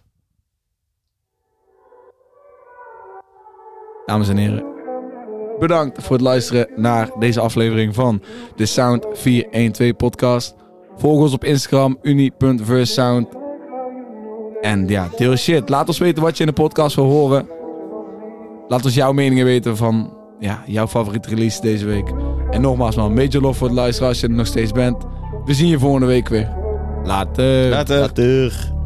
Dames en heren, bedankt voor het luisteren naar deze aflevering van de Sound 412 podcast. Volg ons op Instagram, uni.versound. En ja, deel shit. Laat ons weten wat je in de podcast wil horen. Laat ons jouw meningen weten van ja, jouw favoriete release deze week. En nogmaals man, major love voor het luisteren als je er nog steeds bent. We zien je volgende week weer. Later. Later. Later.